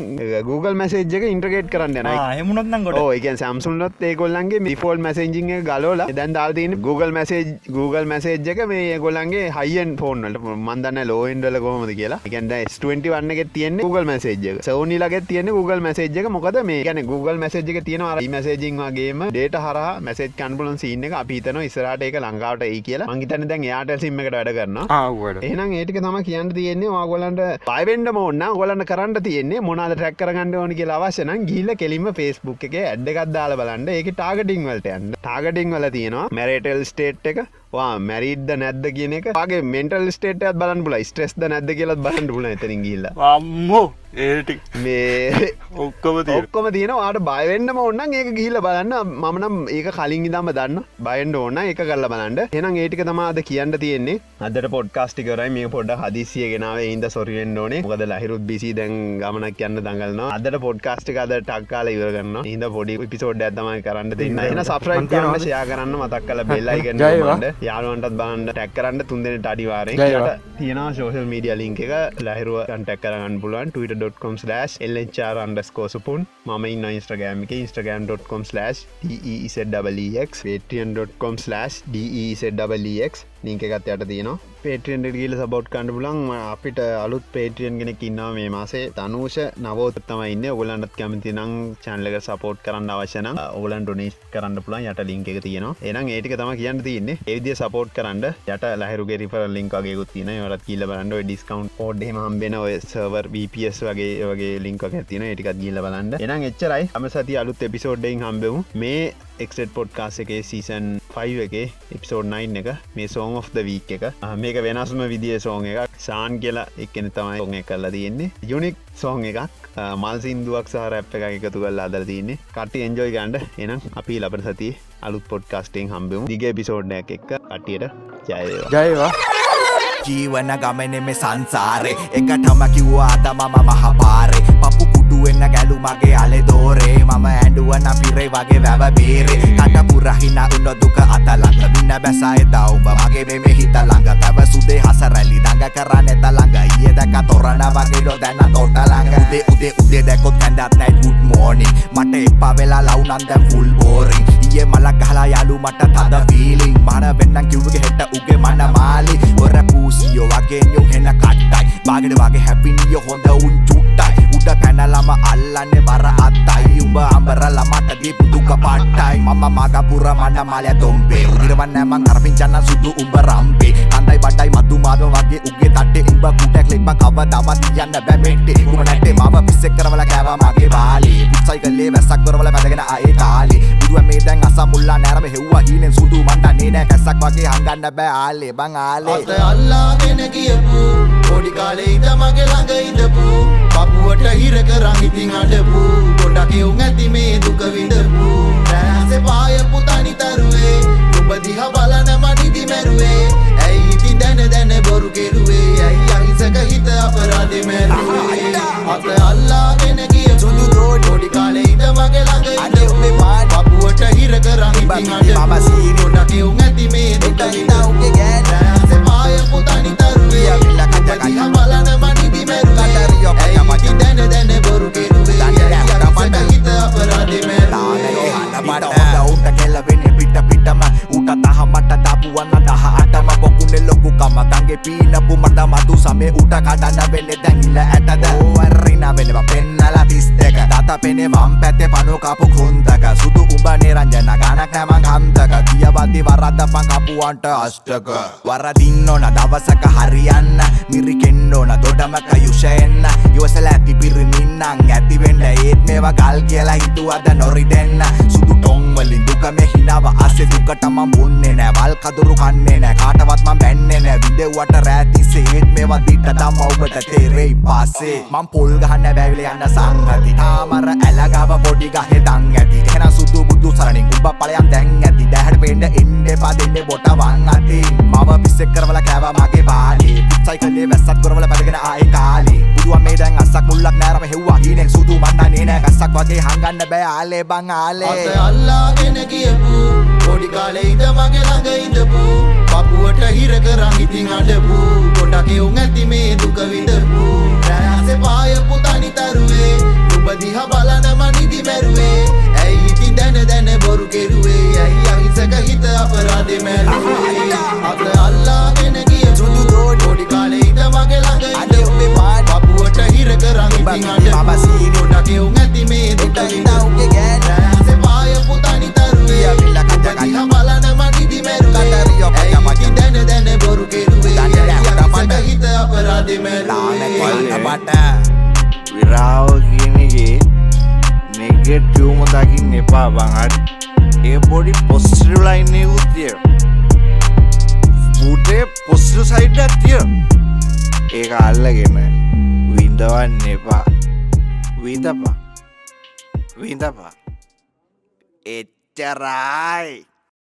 S1: Google මැසේජ් එක ඉන්ට්‍රගේට් කරන්න යන
S2: හෙමුණොත්නම් ගොඩ
S1: ඕක සම්සුන්ලොත් ඒගොල්ලන්ගේ මිෆෝල් මැසේජිං ගලෝල දැන් දාල්තින Google මැසේජ් Google මැසේජ් එක මේ ගොලන්ගේ හයින් ෆෝන්වලට මන්දන්න ලෝයින්ඩල කොමද කියලා. එකන්ද S20 වන්නක තියන්නේ Google මැසේජ් එක. සවනිලගේ තියෙන Google මැසේජ් එක. මොකද මේ ගැන Google මැසේජ් එක තියෙන අර මැසේජිං වගේම ඩේට හර මැසේජ් කන්පුලන් සින්න එක අපිතන ඉස්රට එක ලංකාවට ඒ කියලා. මංගිතන දැන් යාට සිම්ම එකට වැඩ කරන්න
S2: ආවට
S1: එහනම් ඒටික තම කියන්න තියෙන්නේ වාගොලන්ට පයිවෙන්ඩ මොන්න ගොලන්න කරන්න තියන්නේ මොනාද ටැක් කරගන්න ඕනි කියලා අවශ්‍යන ගිල්ල කෙලින්ම ෆෙස්බුක් එක ඇඩ්ඩකත් දාල බලන්න. ඒක ටාගටිං වලට යන්න. ටාගටිං වල තියෙනවා මැරටල් ස්ටේට් එක වා මැරිද්ද නැද්ද කියන එක? ගේ මෙන්ටල් ස්ටේටත් බලන් පුල ස්ට්‍රෙස්ද නැද්ද කියලත් බලන්න පුල එතරින් ගිල්ල
S2: අම්මෝ
S1: මේ
S2: ඔක්කොම
S1: ඔක්කොම තියෙන වාට බයවෙන්නම ඔන්න ඒක ගිහිල බලන්න. මමනම් ඒක කලින් ඉදම දන්න බයින්ඩ ඕන්න එක කල්ල බලන්ට එනම් ඒටික තමාද කියන්න තියෙන්නේ. අදට පොඩ්කාස්ටිකරයි මේ පොඩ හදිසිය ගෙනාව. ඉන්ද සොරියෙන් ඕනේ. මොකද ලහිරුත් බිසි දැන් ගමනක් යන්න දඟලන අදට පොඩ්කාස්ටික අද ටක්කාල ඉවරගන්න ඉද පොඩි පිසෝඩ් ඇතමයි කරන්න දෙන්න එන සප්‍රයින් කරන්න ෂයා කරන්න මතක් කල බෙල්ලයි. ගන්න යාලුවන්ටත් බලන්න ටැක් කරන්න තුන්දෙන අඩිවාරෙන්.
S2: ජයවා.
S1: තියෙනවා සෝෂල් මීඩිය ලින්ක එක. ලහිරුව ටැක් කරගන්න පුළුවන්. ටට.com/ එල්චර් අන්ඩස්කෝසපුන් මම ඉන්න ඉස්ට්‍රගෑම එක. ඉස්ට්‍රගම්.com/ DEZEX පේටියන්.com/ DEZEX ලින්ක එකත් යට තියනවා. පේටියන්ට ගීල සබෝට් කණඩ පුලන් අපිට අලුත් පේටියන් ගෙන කින්නාව මේ මාසේ. තනූෂ නවෝතත්තම ඉන්න. ඔගලන්ටත් කැමති නම් චන්ලක සපෝට් කරන්න අවශ්‍යන ඔගලන් ඩොනේස් කරන්න පුළන් යට ලින්ක එක තියෙනවා. එනම් ඒටික තම කියන්න තියන්නේ. ඒවිදිය සපෝට් කරන්න. යට ලහරුගේ රිපර ලින්කගේ තින ට කියල බලන්න. ඩිස්කවන්් ෝඩ්ඩ හම්බෙන ඔය සවර් VPS වගේ වගේ ලින්ක ඇතින ඒටිකත් ගිල්ල බලන්න. එනම් එච්චරයි. අම සති අලුත් එපිසෝඩ්ඩෙන් හම්බෙමු. මේ එක්ට පොඩ්කාස් එක සීසන් 5 එක එපිසෝඩ් 9 එක මේ සෝන් of the වීක් එක. ආ, මේක වෙනස්ම විදිිය සෝන් එකක්. සාන් කියලා එක්කෙන තමයි ඔොන් කරලා තියෙන්නේ. යුනික් සෝන් එකක්. ආ, මල් සිින්දුවක් සහ රැප් එක එකතු කල් අදර තියන්නේ. කට එන්ජෝයි ගන්ඩ එනම් අපි ලබට සති අලුත් පොඩ්කාස්ටෙන් හම්බෙමු දිග පිසෝඩ්ඩයක් එක් කටියට ජයවා
S2: ජයවා
S3: ජීවන ගමනෙ මේ සංසාරේ. එකටම කිව්වා අද මම මහපාරේ. පපු කුඩුවෙන්න ගැලු මගේ අලෙ දෝරේ මම ඇඩුවන පිරේ වගේ වැව බේරේ කට පුරහින උන්න දුක අතලඟ. වින්න බැසයි දවුඹ. මගේ මෙම හිත ළඟ. තැව සුදේ හස රැලි දඟ කරන්න එත ළඟ. ඊය දැක තොරණ වගේ ඩො දැන්න තොට ළඟ. උදේ උදේ උදේ දැකොත් කැඩත් නැයි ගුඩ් මෝනිින් මට එපා වෙලා ලවුනන් දැන් ෆුල් බෝරින් ඊයේ මලක් ගහලා යාලු මට තද ෆීලිං මන වෙන්නම් කිව්වගේ හෙට උගේ මන මාලි ඔර පූසියෝ වගේ නියුම් හෙන කට්ටයි බාගෙට වගේ හැපිනියෝ හොඳ උන් චුට්ටයි. උඩ පැනලම අල්ලන්නේ බර අත්තයි. උඹ අඹරල මට දීපු දුක පට්ටයි මම මගපුර මඩ මාලය තොම්පේ. උදිරවන් නෑමං අරපිංචන්න සුදු උඹ රම්පේ. කන්දයි බඩයි මතු මාද වගේ උගේ තට්ටේ. උඹ කුටක් ලෙක්ම කවදාවත් යන්න බැමෙට්ටේ උඹ නැට්ටේ මාව පිස්සෙක් කරවල කෑවා මගේ බාලේ. පුත්සයි කල්ලේ වැස්සක් කරවල පැදගෙන ආයේ කාලේ. බුදුව මේ දැන් අසමුල්ලා නෑරම හෙව්වා. හීනෙන් සුදු මණ්ඩ නේ. නෑ කැස්සක් වගේ හංගන්න බෑ ආලේ බං ආලේ
S4: අත අල්ලාගෙන කියපු පොඩි කාලේ ඉඳ මගේ ළඟ ඉඳපු පපුුවට හිර කරන් ඉතින් අඩපු ගොඩක් එවුන් ඇති මේ දුක විඳපු. රෑසේ පායපු තනිතරුවේ ඔබ දිහ බලන මනිදි මැරුවේ. ඇයි ඉතින් දැන දැන බොරු කෙරුවේ. ඇයි අහිසක හිත අපරාධෙ මැරුවේ? අත අල්ලාගෙන කියපු පොඩි කාලේ ඉඳ මගේ ළඟ ඉඳපු පපුුවට හිර කරන් ඉතින් අඩපු ගොඩක් එවුන් ඇති මේ දුක විඳපු රෑසේ පායපු තනිතරුවේ ඔබ දිහ බලන මනිදි මැරුවේ. ඇයි ඉතින් දැන දැන බොරු කෙරුවේ? ඇයි අහිසක හිත අපරාධෙ මැරුවේ?
S3: මට හොඳ උන්ට කෙල්ලවෙන්නේ පිට පිටම උට තහමට දපුවන්න දහ මටම පොකුණෙ ලොකු කමතන්ගේ පීනපු මට මතු සමේ උට කඩන්න වෙන්න දැඟිල ඇටද? ඕවර්රින වෙනවා පෙන්නලා තිස් දෙක දත පෙනේ වම් පැත්තේ පනු කපු කෘන්තක සුදු උඹ නිරංජන ගණක් නැමං කන්තක දියවද්දි වරද්දපන් කපුවන්ට අෂ්ටක. වරදින්න ඕන දවසක හරියන්න. මිරිකෙන්න ඕන දොඩමක යුෂයෙන්න. ඉවසල ඇති පිරිමින්නං ඇතිවෙන්න ඒත් මේවා ගල් කියලා හිතුවද නොරි දෙන්න සුදු ටොංවලින් දුක මේ හිනාව අස්සෙ දුකට මම බොන්නේ නෑ වල් කදුරු කන්නේ නෑ කාටවත් මම බැන්නේ නෑ. විදෙව්වට රෑතිස්සේ ඒත් මේවා දිට තම ඔබට තේරෙයි පස්සේ. මම පොල් ගහන්න බැවිල යන්න සංගති තාමර ඇලගාව පොඩි ගහේ දන් ඇති. එහෙනම් සුදු බුදු සරණින් උඹ ඵලයන් දැන් ඇති. දැහැට පෙන්න එන්න එපා දෙන්නේ බොට වන් අති මම පිස්සෙක් කරවල කෑවා මගේ බාලේ. පිච්චයි කලේ වැස්සක් කරවල පැදගෙන ආයේ කාලේ. බුදුන් මේ දැන් අස්සක් මුල්ලක් නෑරම හෙව්වා. හීනෙන් සුදු මන්නන්නේ නෑ. ගස්සක් වගේ හංගන්න බෑ. ආලේ බං ආලේ
S4: අත අල්ලාගෙන ගියපු පොඩි කාලේ ඉඳ මගේ ළඟ ඉඳපු පපුවට හිර කරන් ඉතින් අඩපු ගොඩක් එවුන් ඇති මේ දුක විඳපු. රෑසේ පායපු තනි තරුවේ නුඹ දිහා බලනම නිදි මැරුවේ ඇයි ඉතින් දැන දැන බොරු කෙරුවේ? ඇයි අහිංසක හිත අපරාධෙ මැරුවේ? අත අල්ලාගෙන ගියපු පොඩි කාලේ ඉඳ මගේ ළඟ
S3: අඩේ උඹේ පාඩ
S4: පපුවට හිර කරන් ඉතින්
S3: උඹ මම
S4: අඩපු
S3: සීනි
S4: ගොඩක් එවුන් ඇති මේ දුක
S3: උට
S4: විඳපු
S3: හිනා උගේ ගෑන
S4: රෑසේ පායපු තනි තරුවේ
S3: පියවිල්ල කජ කජ.
S4: දිහා බලනම නිදි මැරුවේ
S3: කටරියෝ පජ
S4: ඇයි
S3: පජ.
S4: ඉතින් දැන දැන බොරු කෙරුවේ
S3: දන්නේ නෑ,
S4: ඇයි
S3: හොඳ
S4: අහිංසක
S3: පට.
S4: හිත අපරාධෙ
S3: ලාමැක්
S4: මැරුවේ
S3: වල්ල පට
S5: විරාව කියනගේ නෙගෙට ටියවම දකින්න එපා බංහට ඒ පොඩි පොස්ටිරලයින්නේ උත්තිය පුටේ පොස්ටල් සයිඩ් ඇතිය ඒ අල්ලගෙන විඳවන්න එපා විඳපා විඳපා එච්චරයි